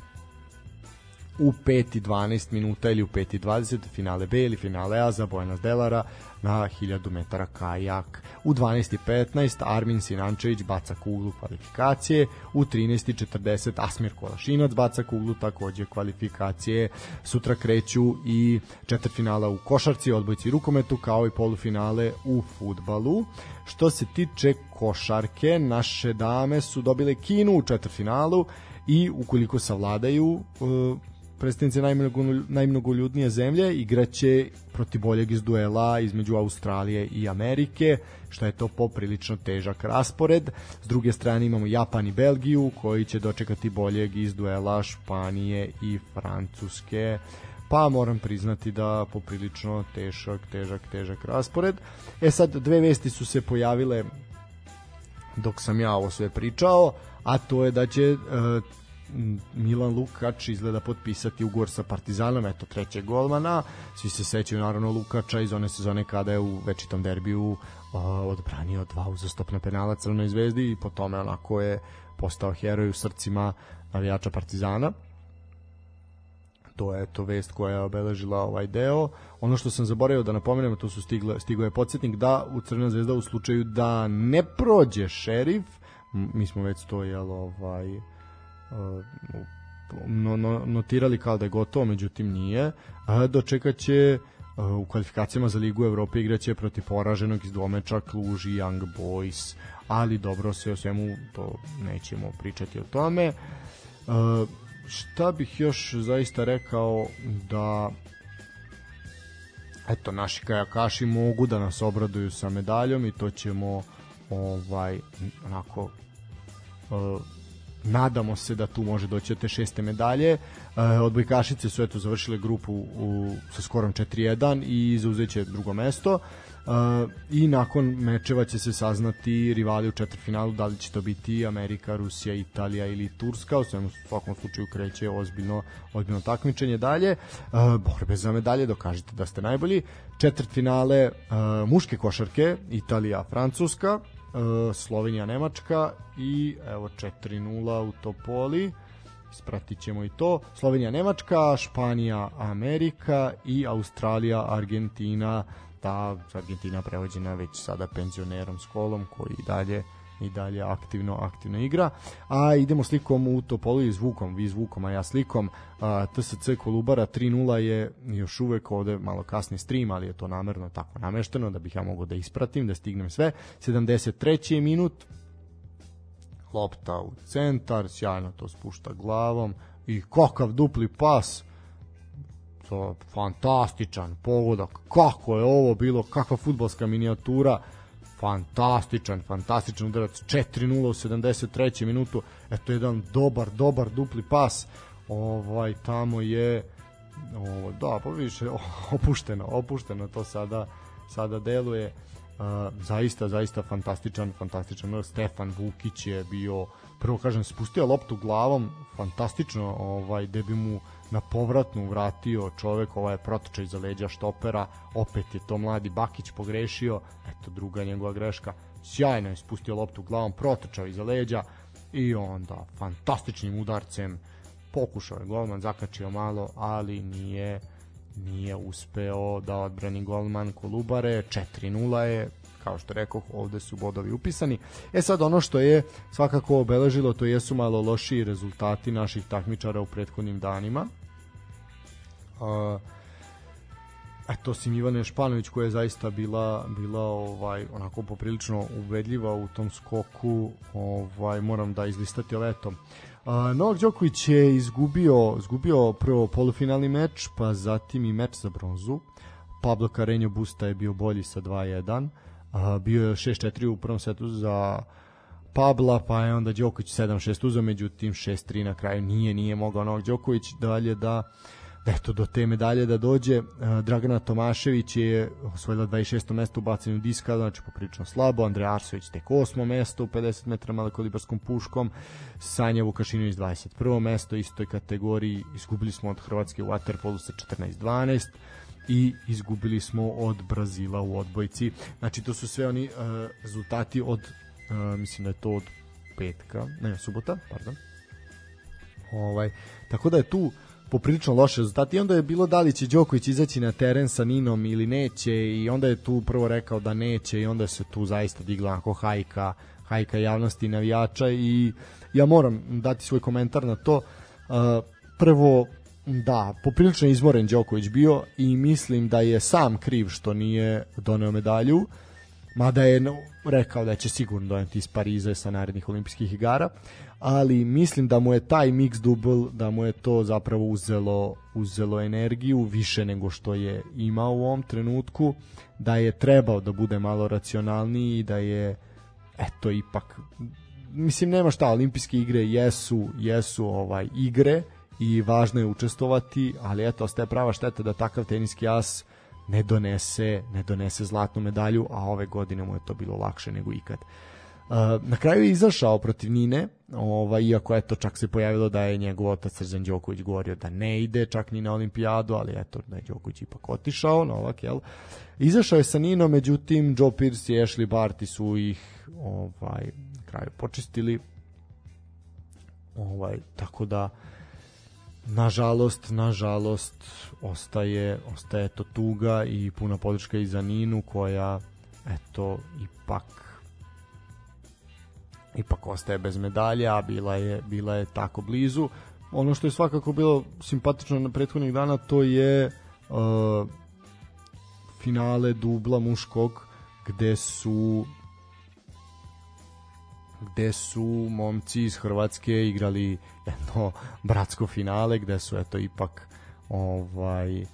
u 5 i 12 minuta ili u 5 i 20 finale B ili finale A za Bojana Delara na 1000 metara kajak. U 12 i 15 Armin Sinančević baca kuglu kvalifikacije. U 13 i 40 Asmir Kolašinac baca kuglu takođe kvalifikacije. Sutra kreću i četvrtfinala u košarci, odbojci i rukometu kao i polufinale u futbalu. Što se tiče košarke, naše dame su dobile Kinu u četvrtfinalu i ukoliko savladaju uh, predstavnice najmnogoljudnije zemlje igraće protiv boljeg iz duela između Australije i Amerike, što je to poprilično težak raspored. S druge strane imamo Japan i Belgiju koji će dočekati boljeg iz duela Španije i Francuske pa moram priznati da poprilično težak, težak, težak raspored. E sad, dve vesti su se pojavile dok sam ja ovo sve pričao, a to je da će uh, Milan Lukač izgleda potpisati ugovor sa Partizanom, eto trećeg golmana. Svi se sećaju naravno Lukača iz one sezone kada je u večitom derbiju odbranio dva uzastopna penala Crnoj zvezdi i po tome onako je postao heroj u srcima navijača Partizana to je to vest koja je obeležila ovaj deo. Ono što sam zaboravio da napomenem, to su stigle, stigo je podsjetnik da u Crna zvezda u slučaju da ne prođe šerif, mi smo već to jel, ovaj, no, no, notirali kao da je gotovo, međutim nije. Dočekat će u kvalifikacijama za Ligu Evrope igraće protiv poraženog iz dvomeča Kluži Young Boys, ali dobro se o svemu to nećemo pričati o tome. Šta bih još zaista rekao da eto naši kajakaši mogu da nas obraduju sa medaljom i to ćemo ovaj onako nadamo se da tu može doći do te šeste medalje. E, odbojkašice su eto završile grupu u, sa skorom 4-1 i zauzeće drugo mesto. E, I nakon mečeva će se saznati rivali u četvrtfinalu, da li će to biti Amerika, Rusija, Italija ili Turska. U svemu svakom slučaju kreće ozbiljno, ozbiljno takmičenje dalje. E, borbe za medalje, dokažite da ste najbolji. Četvrtfinale muške košarke, Italija, Francuska Slovenija, Nemačka i evo 4-0 u Topoli. Ispratit ćemo i to. Slovenija, Nemačka, Španija, Amerika i Australija, Argentina. Ta Argentina prevođena već sada penzionerom s kolom koji dalje i dalje aktivno aktivno igra. A idemo slikom u Topolu i zvukom, vi zvukom, a ja slikom. A, TSC Kolubara 3-0 je još uvek ovde malo kasni stream, ali je to namerno tako namešteno da bih ja mogao da ispratim, da stignem sve. 73. minut, lopta u centar, sjajno to spušta glavom i kakav dupli pas to fantastičan pogodak kako je ovo bilo kakva futbolska minijatura fantastičan, fantastičan udarac. 4-0 u 73. minutu. Eto jedan dobar, dobar dupli pas. Ovaj tamo je ovo, da, pa više opušteno, opušteno to sada sada deluje. Uh, zaista, zaista fantastičan, fantastičan Stefan Vukić je bio prvo kažem spustio loptu glavom fantastično ovaj da bi mu na povratnu vratio čovek, ovaj je protočaj za leđa štopera, opet je to mladi Bakić pogrešio, eto druga njegova greška, sjajno je spustio loptu glavom, protočao iza leđa i onda fantastičnim udarcem pokušao je golman, zakačio malo, ali nije nije uspeo da odbrani golman Kolubare, 4-0 je, kao što rekao, ovde su bodovi upisani. E sad ono što je svakako obeležilo, to jesu malo lošiji rezultati naših takmičara u prethodnim danima. Uh, eto Sim Ivane Španović koja je zaista bila bila ovaj onako poprilično ubedljiva u tom skoku ovaj moram da izlistati letom A, Novak Đoković je izgubio, izgubio prvo polufinalni meč, pa zatim i meč za bronzu. Pablo Carreño Busta je bio bolji sa 2-1. A, bio je 6-4 u prvom setu za Pabla, pa je onda Đoković 7-6 uzao, međutim 6-3 na kraju nije, nije mogao Novak Đoković dalje da eto do te medalje da dođe uh, Dragana Tomašević je osvojila 26. mesto u bacanju diska znači poprilično slabo Andrej Arsović tek 8. mesto u 50 metara malokolibarskom puškom Sanja Vukašinović 21. mesto istoj kategoriji izgubili smo od Hrvatske u Waterpolu sa 14-12 i izgubili smo od Brazila u odbojci znači to su sve oni uh, rezultati od uh, mislim da je to od petka ne subota pardon ovaj tako da je tu poprilično loše rezultati i onda je bilo da li će Đoković izaći na teren sa Ninom ili neće i onda je tu prvo rekao da neće i onda se tu zaista digla onako hajka, hajka javnosti i navijača. I ja moram dati svoj komentar na to. Uh, prvo, da, poprilično izmoren Đoković bio i mislim da je sam kriv što nije doneo medalju, mada je rekao da će sigurno doneti iz Pariza sa narednih olimpijskih igara, ali mislim da mu je taj mix double, da mu je to zapravo uzelo, uzelo energiju više nego što je imao u ovom trenutku, da je trebao da bude malo racionalniji i da je eto ipak mislim nema šta, olimpijske igre jesu, jesu ovaj igre i važno je učestovati, ali eto ostaje prava šteta da takav teniski as ne donese, ne donese zlatnu medalju, a ove godine mu je to bilo lakše nego ikad. Na kraju je izašao protiv Nine, ovaj, iako eto čak se pojavilo da je njegov otac Srđan Đoković govorio da ne ide čak ni na olimpijadu, ali eto da je Đoković ipak otišao, Novak, jel? Izašao je sa Ninom, međutim Joe Pierce i Ashley Barty su ih ovaj, na kraju počistili. Ovaj, tako da nažalost, nažalost ostaje, ostaje to tuga i puna podrška i za Ninu koja eto ipak ipak ostaje bez medalje, a bila je, bila je tako blizu. Ono što je svakako bilo simpatično na prethodnih dana, to je uh, finale dubla muškog gde su gde su momci iz Hrvatske igrali jedno bratsko finale gde su eto ipak ovaj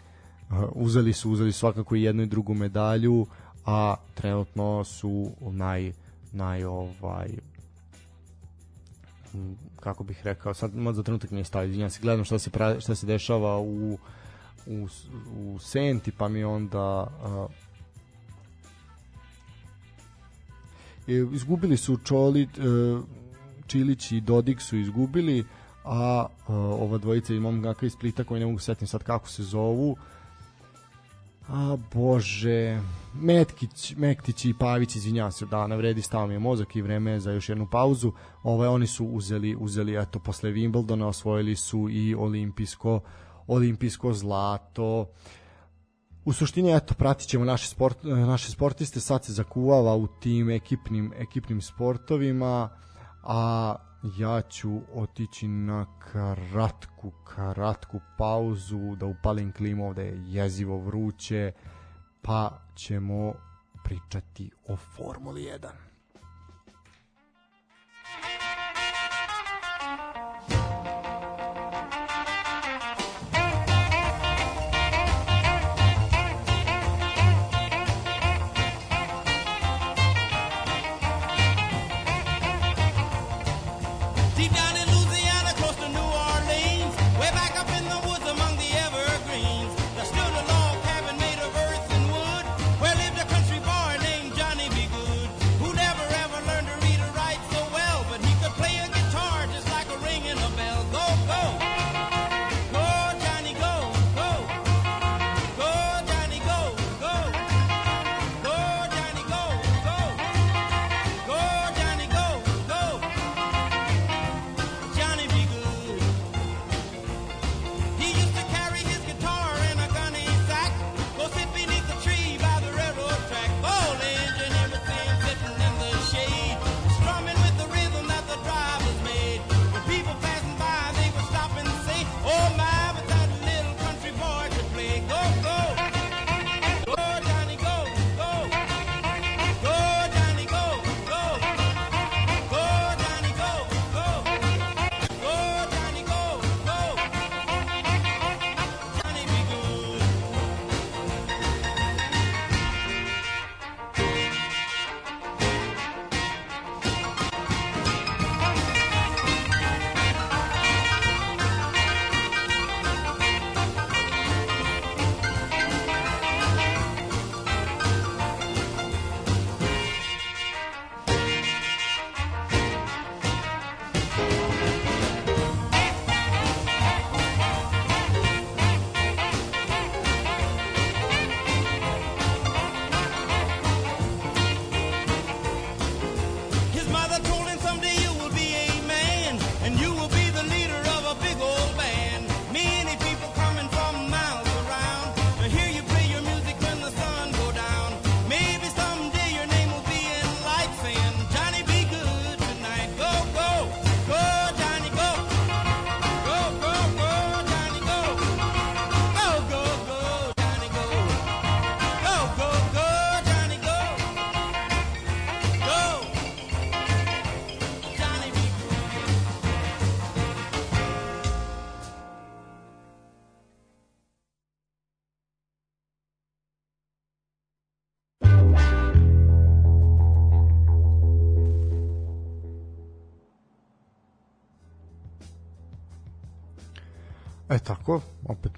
uzeli su uzeli svakako i jednu i drugu medalju a trenutno su naj naj ovaj kako bih rekao sad za trenutak mi je stavio izvinjam se gledam šta se pra, šta se dešava u u, u Senti pa mi onda uh, izgubili su Čoli, e, Čilić i Dodik su izgubili, a e, ova dvojica i momka iz Splita koji ne mogu setim sad kako se zovu, A bože, Metkić, Mektić i Pavić, izvinjavam se, da, navredi stao mi je mozak i vreme za još jednu pauzu. Ovaj oni su uzeli, uzeli eto posle Wimbledona osvojili su i olimpijsko olimpijsko zlato. U suštini eto pratit ćemo naše, sport, naše sportiste sad se zakuvava u tim ekipnim, ekipnim sportovima a ja ću otići na kratku, kratku pauzu da upalim klimu ovde je jezivo vruće pa ćemo pričati o Formuli 1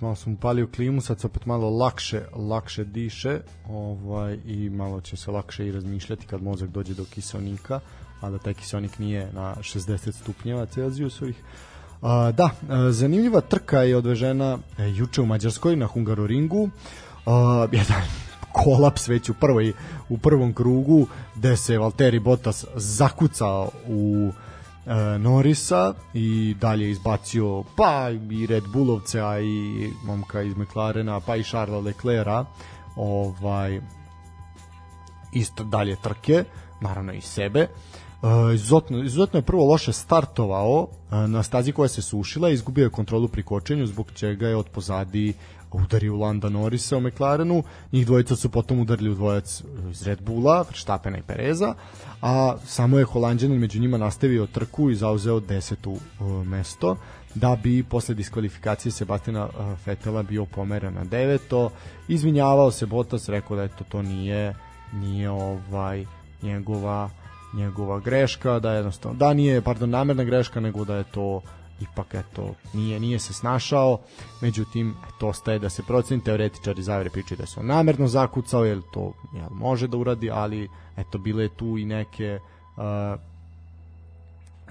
malo sam upalio klimu, sad se opet malo lakše, lakše diše ovaj, i malo će se lakše i razmišljati kad mozak dođe do kiselnika, a da taj kiselnik nije na 60 stupnjeva Celzijusovih. A, da, a, zanimljiva trka je odvežena e, juče u Mađarskoj na Hungaroringu. A, jedan kolaps već u prvoj u prvom krugu gde se Valtteri Bottas zakucao u e, Norisa i dalje izbacio pa i Red Bullovce a i momka iz McLarena pa i Charlesa Leclerca ovaj isto dalje trke naravno i sebe. Uh, izuzetno, izuzetno je prvo loše startovao uh, na stazi koja se sušila, izgubio je kontrolu pri kočenju, zbog čega je od pozadi udario Landa Norisa u McLarenu, njih dvojica su potom udarili u dvojac iz Red Bulla, Verstappena i Pereza, a samo je Holandjanin među njima nastavio trku i zauzeo desetu uh, mesto, da bi posle diskvalifikacije Sebastina uh, Fetela bio pomeren na deveto, izvinjavao se Bottas, rekao da eto to nije nije ovaj njegova njegova greška, da je jednostavno da nije pardon namerna greška, nego da je to ipak eto nije nije se snašao. Međutim, to ostaje da se proceni teoretičari zavere pričaju da se on namerno zakucao, jer to jel, može da uradi, ali eto bile tu i neke uh,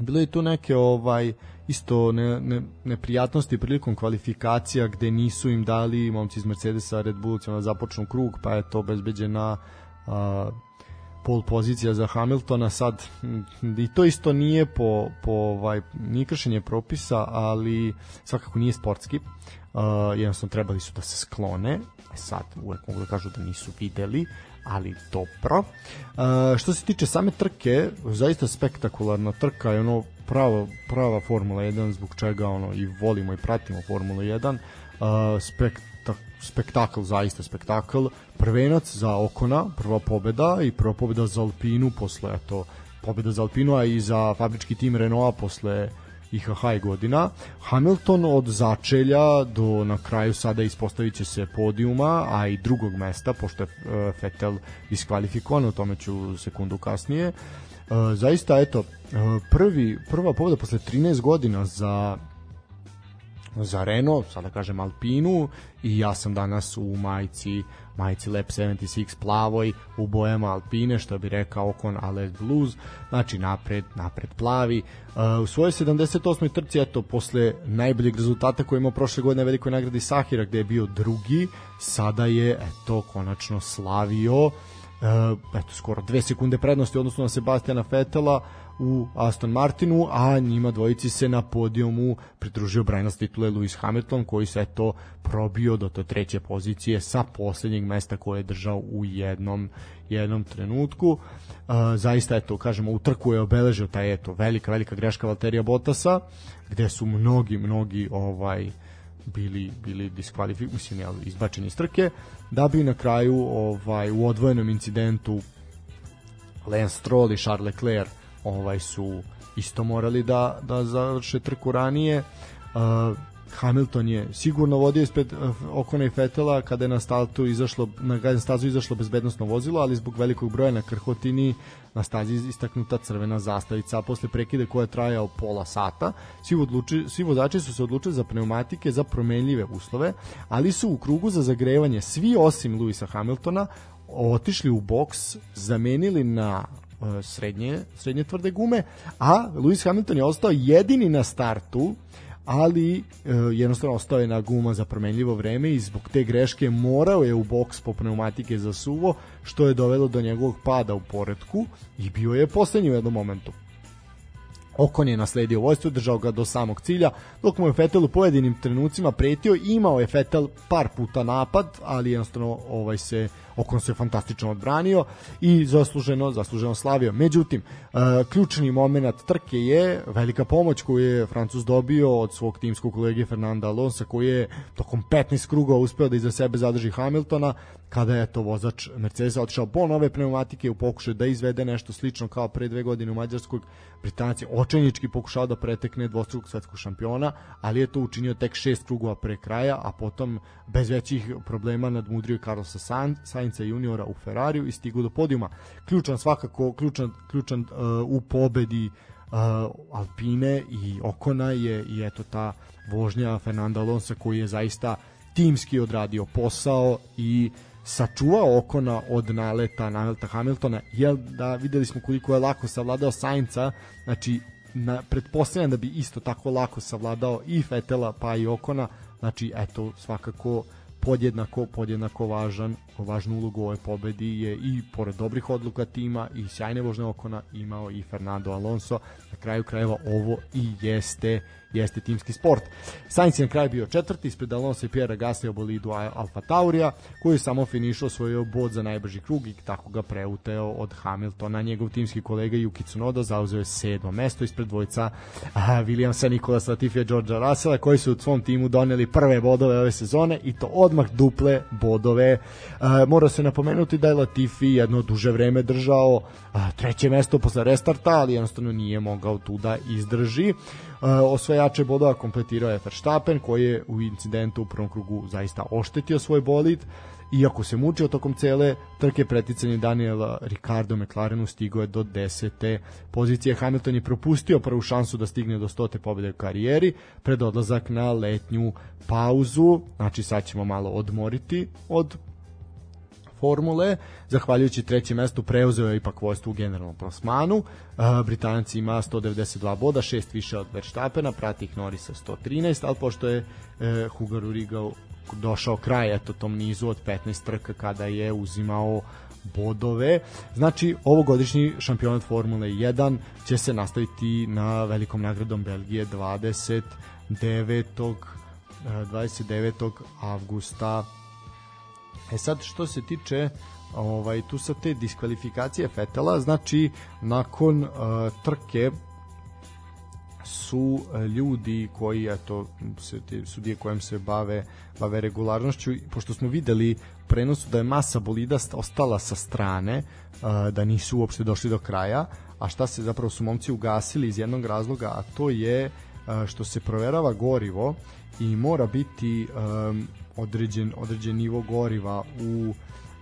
bilo je tu neke ovaj isto ne, ne, neprijatnosti prilikom kvalifikacija gde nisu im dali momci iz Mercedesa Red Bullcima da započnu krug pa je to obezbeđena uh, pol pozicija za Hamiltona sad i to isto nije po, po ovaj nije kršenje propisa ali svakako nije sportski. Uh, jednostavno trebali su da se sklone e sad uvek mogu da kažu da nisu videli ali dobro. Uh, što se tiče same trke zaista spektakularna trka je ono pravo, prava Formula 1 zbog čega ono i volimo i pratimo Formulu 1 uh, spekt spektakl, zaista spektakl. Prvenac za Okona, prva pobeda i prva pobeda za Alpinu posle eto pobeda za Alpinu, a i za fabrički tim Renaulta posle IHH godina. Hamilton od začelja do na kraju sada ispostavit će se podijuma, a i drugog mesta, pošto je Vettel diskvalifikovan, o tome ću sekundu kasnije. Uh, zaista, eto, uh, prvi, prva pobeda posle 13 godina za za Renault, sada kažem Alpinu i ja sam danas u majici majici Lab 76 plavoj u bojama Alpine, što bi rekao Okon Ales Blues, znači napred, napred plavi. Uh, u svojoj 78. trci, eto, posle najboljeg rezultata koji imao prošle godine velikoj nagradi Sahira, gde je bio drugi, sada je, eto, konačno slavio uh, eto, skoro dve sekunde prednosti odnosno na Sebastiana Fetela, u Aston Martinu, a njima dvojici se na podijumu pridružio Brian titule Lewis Hamilton, koji se to probio do to treće pozicije sa poslednjeg mesta koje je držao u jednom jednom trenutku. Uh, zaista eto kažemo u trku je obeležio taj eto velika velika greška Valterija Bottasa gde su mnogi mnogi ovaj bili bili diskvalifikovani mislim izbačeni iz trke da bi na kraju ovaj u odvojenom incidentu Lance Stroll i Charles Leclerc ovaj su isto morali da, da završe trku ranije. Uh, Hamilton je sigurno vodio ispred uh, Okona i Fetela kada je na startu izašlo na gajen stazu izašlo bezbednostno vozilo, ali zbog velikog broja na krhotini na stazi istaknuta crvena zastavica, posle prekida koja je trajao pola sata, svi, odluči, svi vozači su se odlučili za pneumatike za promenljive uslove, ali su u krugu za zagrevanje svi osim Luisa Hamiltona otišli u boks, zamenili na srednje, srednje tvrde gume, a Lewis Hamilton je ostao jedini na startu, ali e, jednostavno ostao je na guma za promenljivo vreme i zbog te greške morao je u boks po pneumatike za suvo, što je dovelo do njegovog pada u poredku i bio je poslednji u jednom momentu. Okon je nasledio vojstvo, držao ga do samog cilja, dok mu je Vettel u pojedinim trenucima pretio, imao je Vettel par puta napad, ali jednostavno ovaj se Okon se fantastično odbranio i zasluženo, zasluženo slavio. Međutim, uh, ključni moment trke je velika pomoć koju je Francus dobio od svog timskog kolege Fernanda Alonso koji je tokom 15 krugova uspeo da iza sebe zadrži Hamiltona kada je to vozač Mercedesa otišao po nove pneumatike u pokušaju da izvede nešto slično kao pre dve godine u Mađarskog Britanac je očajnički pokušao da pretekne dvostrukog svetskog šampiona, ali je to učinio tek šest krugova pre kraja, a potom bez većih problema nadmudrio Carlosa Sainca juniora u Ferrariju i stigao do podijuma. Ključan svakako, ključan, ključan uh, u pobedi Alpine i Okona je i eto ta vožnja Fernanda Alonso koji je zaista timski odradio posao i sačuvao Okona od naleta naleta Hamiltona jel da videli smo koliko je lako savladao Sainca znači na, pretpostavljam da bi isto tako lako savladao i Fetela pa i Okona znači eto svakako podjednako podjednako važan važnu ulogu ovoj pobedi je i pored dobrih odluka tima i sjajne vožne Okona imao i Fernando Alonso. Na kraju krajeva ovo i jeste jeste timski sport. Sainz je na kraju bio četvrti ispred Alonso i Pierre Gasly u bolidu Alfa Taurija, koji je samo finišao svoj bod za najbrži krug i tako ga preuteo od Hamiltona. Njegov timski kolega Yuki Tsunoda zauzeo je sedmo mesto ispred dvojca Williamsa, Nikola Latifija, Georgea Russella, koji su u svom timu doneli prve bodove ove sezone i to odmah duple bodove. Mora se napomenuti da je Latifi jedno duže vreme držao treće mesto posle restarta, ali jednostavno nije mogao tu da izdrži. Osvajače bodova kompletirao je Verstappen, koji je u incidentu u prvom krugu zaista oštetio svoj bolid iako se mučio tokom cele trke preticanje Daniela Ricardo McLarenu stigo je do 10. pozicije. Hamilton je propustio prvu šansu da stigne do 100. pobjede u karijeri pred odlazak na letnju pauzu. Znači sad ćemo malo odmoriti od formule. Zahvaljujući trećem mestu preuzeo je ipak vojstvo u generalnom plasmanu. Britanac ima 192 boda, šest više od Verstappena, prati ih Norisa 113, ali pošto je uh, Hugo Ruriga došao kraj eto tom nizu od 15 trka kada je uzimao bodove. Znači, ovogodišnji šampionat Formule 1 će se nastaviti na velikom nagradom Belgije 29. 29. avgusta E sad što se tiče ovaj tu sa te diskvalifikacije Fetela, znači nakon uh, trke su uh, ljudi koji eto se sudije kojem se bave bave regularnošću pošto smo videli prenosu da je masa bolida ostala sa strane uh, da nisu uopšte došli do kraja a šta se zapravo su momci ugasili iz jednog razloga a to je što se proverava gorivo i mora biti određen, određen nivo goriva u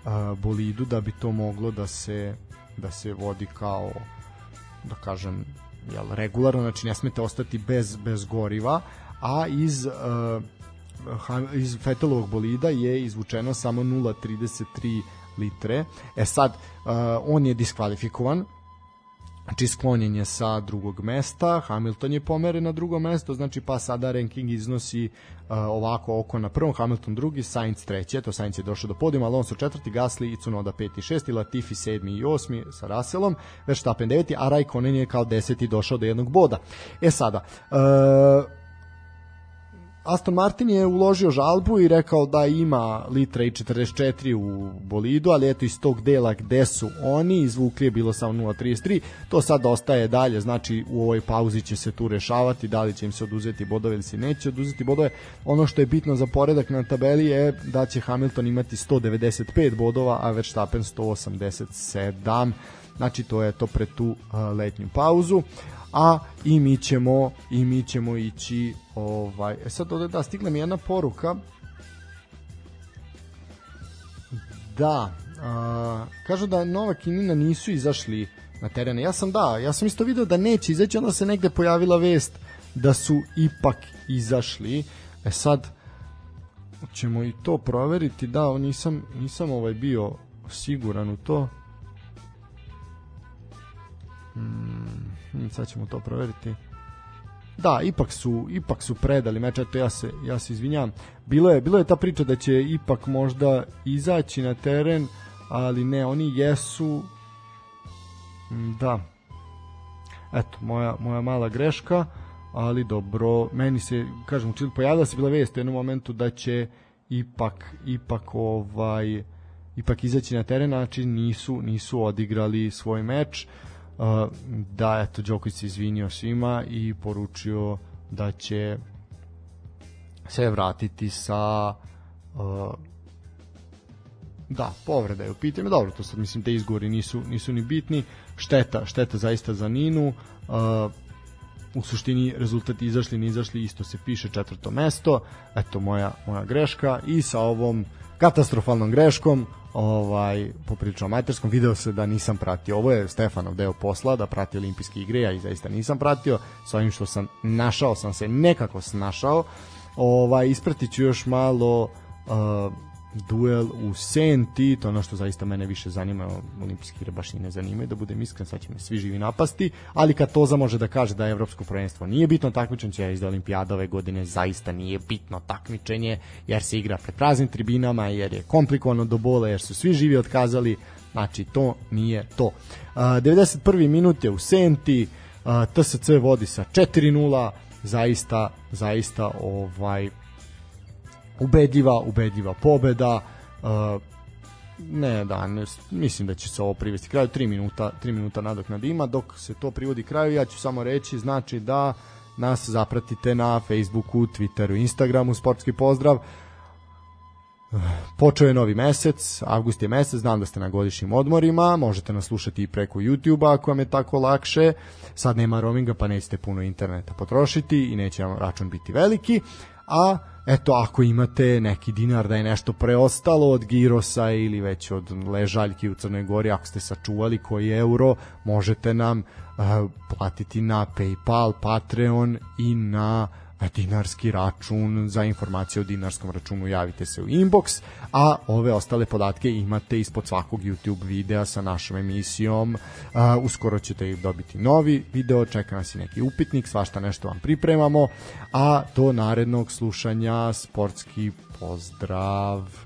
a, bolidu da bi to moglo da se da se vodi kao da kažem jel, regularno, znači ne smete ostati bez, bez goriva, a iz uh, iz Fetelovog bolida je izvučeno samo 0,33 litre. E sad, uh, on je diskvalifikovan, Znači sklonjen je sa drugog mesta, Hamilton je pomeren na drugo mesto, znači pa sada ranking iznosi uh, ovako oko na prvom, Hamilton drugi, Sainz treći, eto Sainz je došao do podijuma, Alonso četvrti, Gasly i Cunoda peti i šesti, Latifi sedmi i osmi sa Russellom, Verstappen deveti, a Raikkonen je kao deseti došao do jednog boda. E sada, uh, Aston Martin je uložio žalbu i rekao da ima litra i 44 u bolidu, ali eto iz tog dela gde su oni izvukli je bilo samo 0.33, to sad ostaje dalje, znači u ovoj pauzi će se tu rešavati da li će im se oduzeti bodove ili se neće oduzeti bodove. Ono što je bitno za poredak na tabeli je da će Hamilton imati 195 bodova, a Verstappen 187 znači to je to pre tu letnju pauzu a i mi ćemo i mi ćemo ići ovaj e sad ovde da stigla mi jedna poruka da a, kažu da Novak i Nina nisu izašli na teren. Ja sam da, ja sam isto video da neće izaći, onda se negde pojavila vest da su ipak izašli. E sad ćemo i to proveriti, da, nisam, nisam ovaj bio siguran u to. Hmm, sad ćemo to proveriti. Da, ipak su ipak su predali meč, eto ja se ja se izvinjavam. Bilo je bilo je ta priča da će ipak možda izaći na teren, ali ne, oni jesu hmm, da. Eto, moja moja mala greška, ali dobro, meni se kažem, čili pojavila se bila vest u jednom momentu da će ipak ipak ovaj ipak izaći na teren, znači nisu nisu odigrali svoj meč. Da eto Đoković se izvinio svima i poručio da će se vratiti sa uh, da, povreda je u pitanju, dobro, to sad mislim te izgovori nisu, nisu ni bitni, šteta, šteta zaista za Ninu, uh, u suštini rezultati izašli, ni izašli, isto se piše četvrto mesto, eto moja, moja greška. I sa ovom katastrofalnom greškom ovaj poprilično amaterskom video se da nisam pratio. Ovo je Stefanov deo posla da prati olimpijske igre ja i zaista nisam pratio. Sa ovim što sam našao sam se nekako snašao. Ovaj ispratiću još malo uh, duel u Senti, to ono što zaista mene više zanima, olimpijski igre baš i ne zanimaju, da budem iskren, sad će me svi živi napasti, ali kad Toza može da kaže da evropsko prvenstvo nije bitno takmičenje, iz da olimpijada ove godine zaista nije bitno takmičenje, jer se igra pred praznim tribinama, jer je komplikovano do bola, jer su svi živi otkazali, znači to nije to. Uh, 91. minut je u Senti, uh, TSC vodi sa 4-0, zaista, zaista ovaj ubedljiva, ubedljiva pobeda. Uh, ne, da, ne, mislim da će se ovo privesti kraju 3 minuta, 3 minuta nadoknad ima, dok se to privodi kraju, ja ću samo reći, znači da nas zapratite na Facebooku, Twitteru, Instagramu, sportski pozdrav. Počeo je novi mesec, avgust je mesec, znam da ste na godišnjim odmorima, možete nas slušati i preko YouTube-a ako vam je tako lakše. Sad nema roaminga pa nećete puno interneta potrošiti i neće vam račun biti veliki, a eto ako imate neki dinar da je nešto preostalo od girosa ili već od ležaljki u Crnoj Gori ako ste sačuvali koji euro možete nam uh, platiti na Paypal, Patreon i na dinarski račun za informacije o dinarskom računu javite se u inbox a ove ostale podatke imate ispod svakog YouTube videa sa našom emisijom. Uh, uskoro ćete dobiti novi video čeka nas i neki upitnik svašta nešto vam pripremamo a do narednog slušanja sportski pozdrav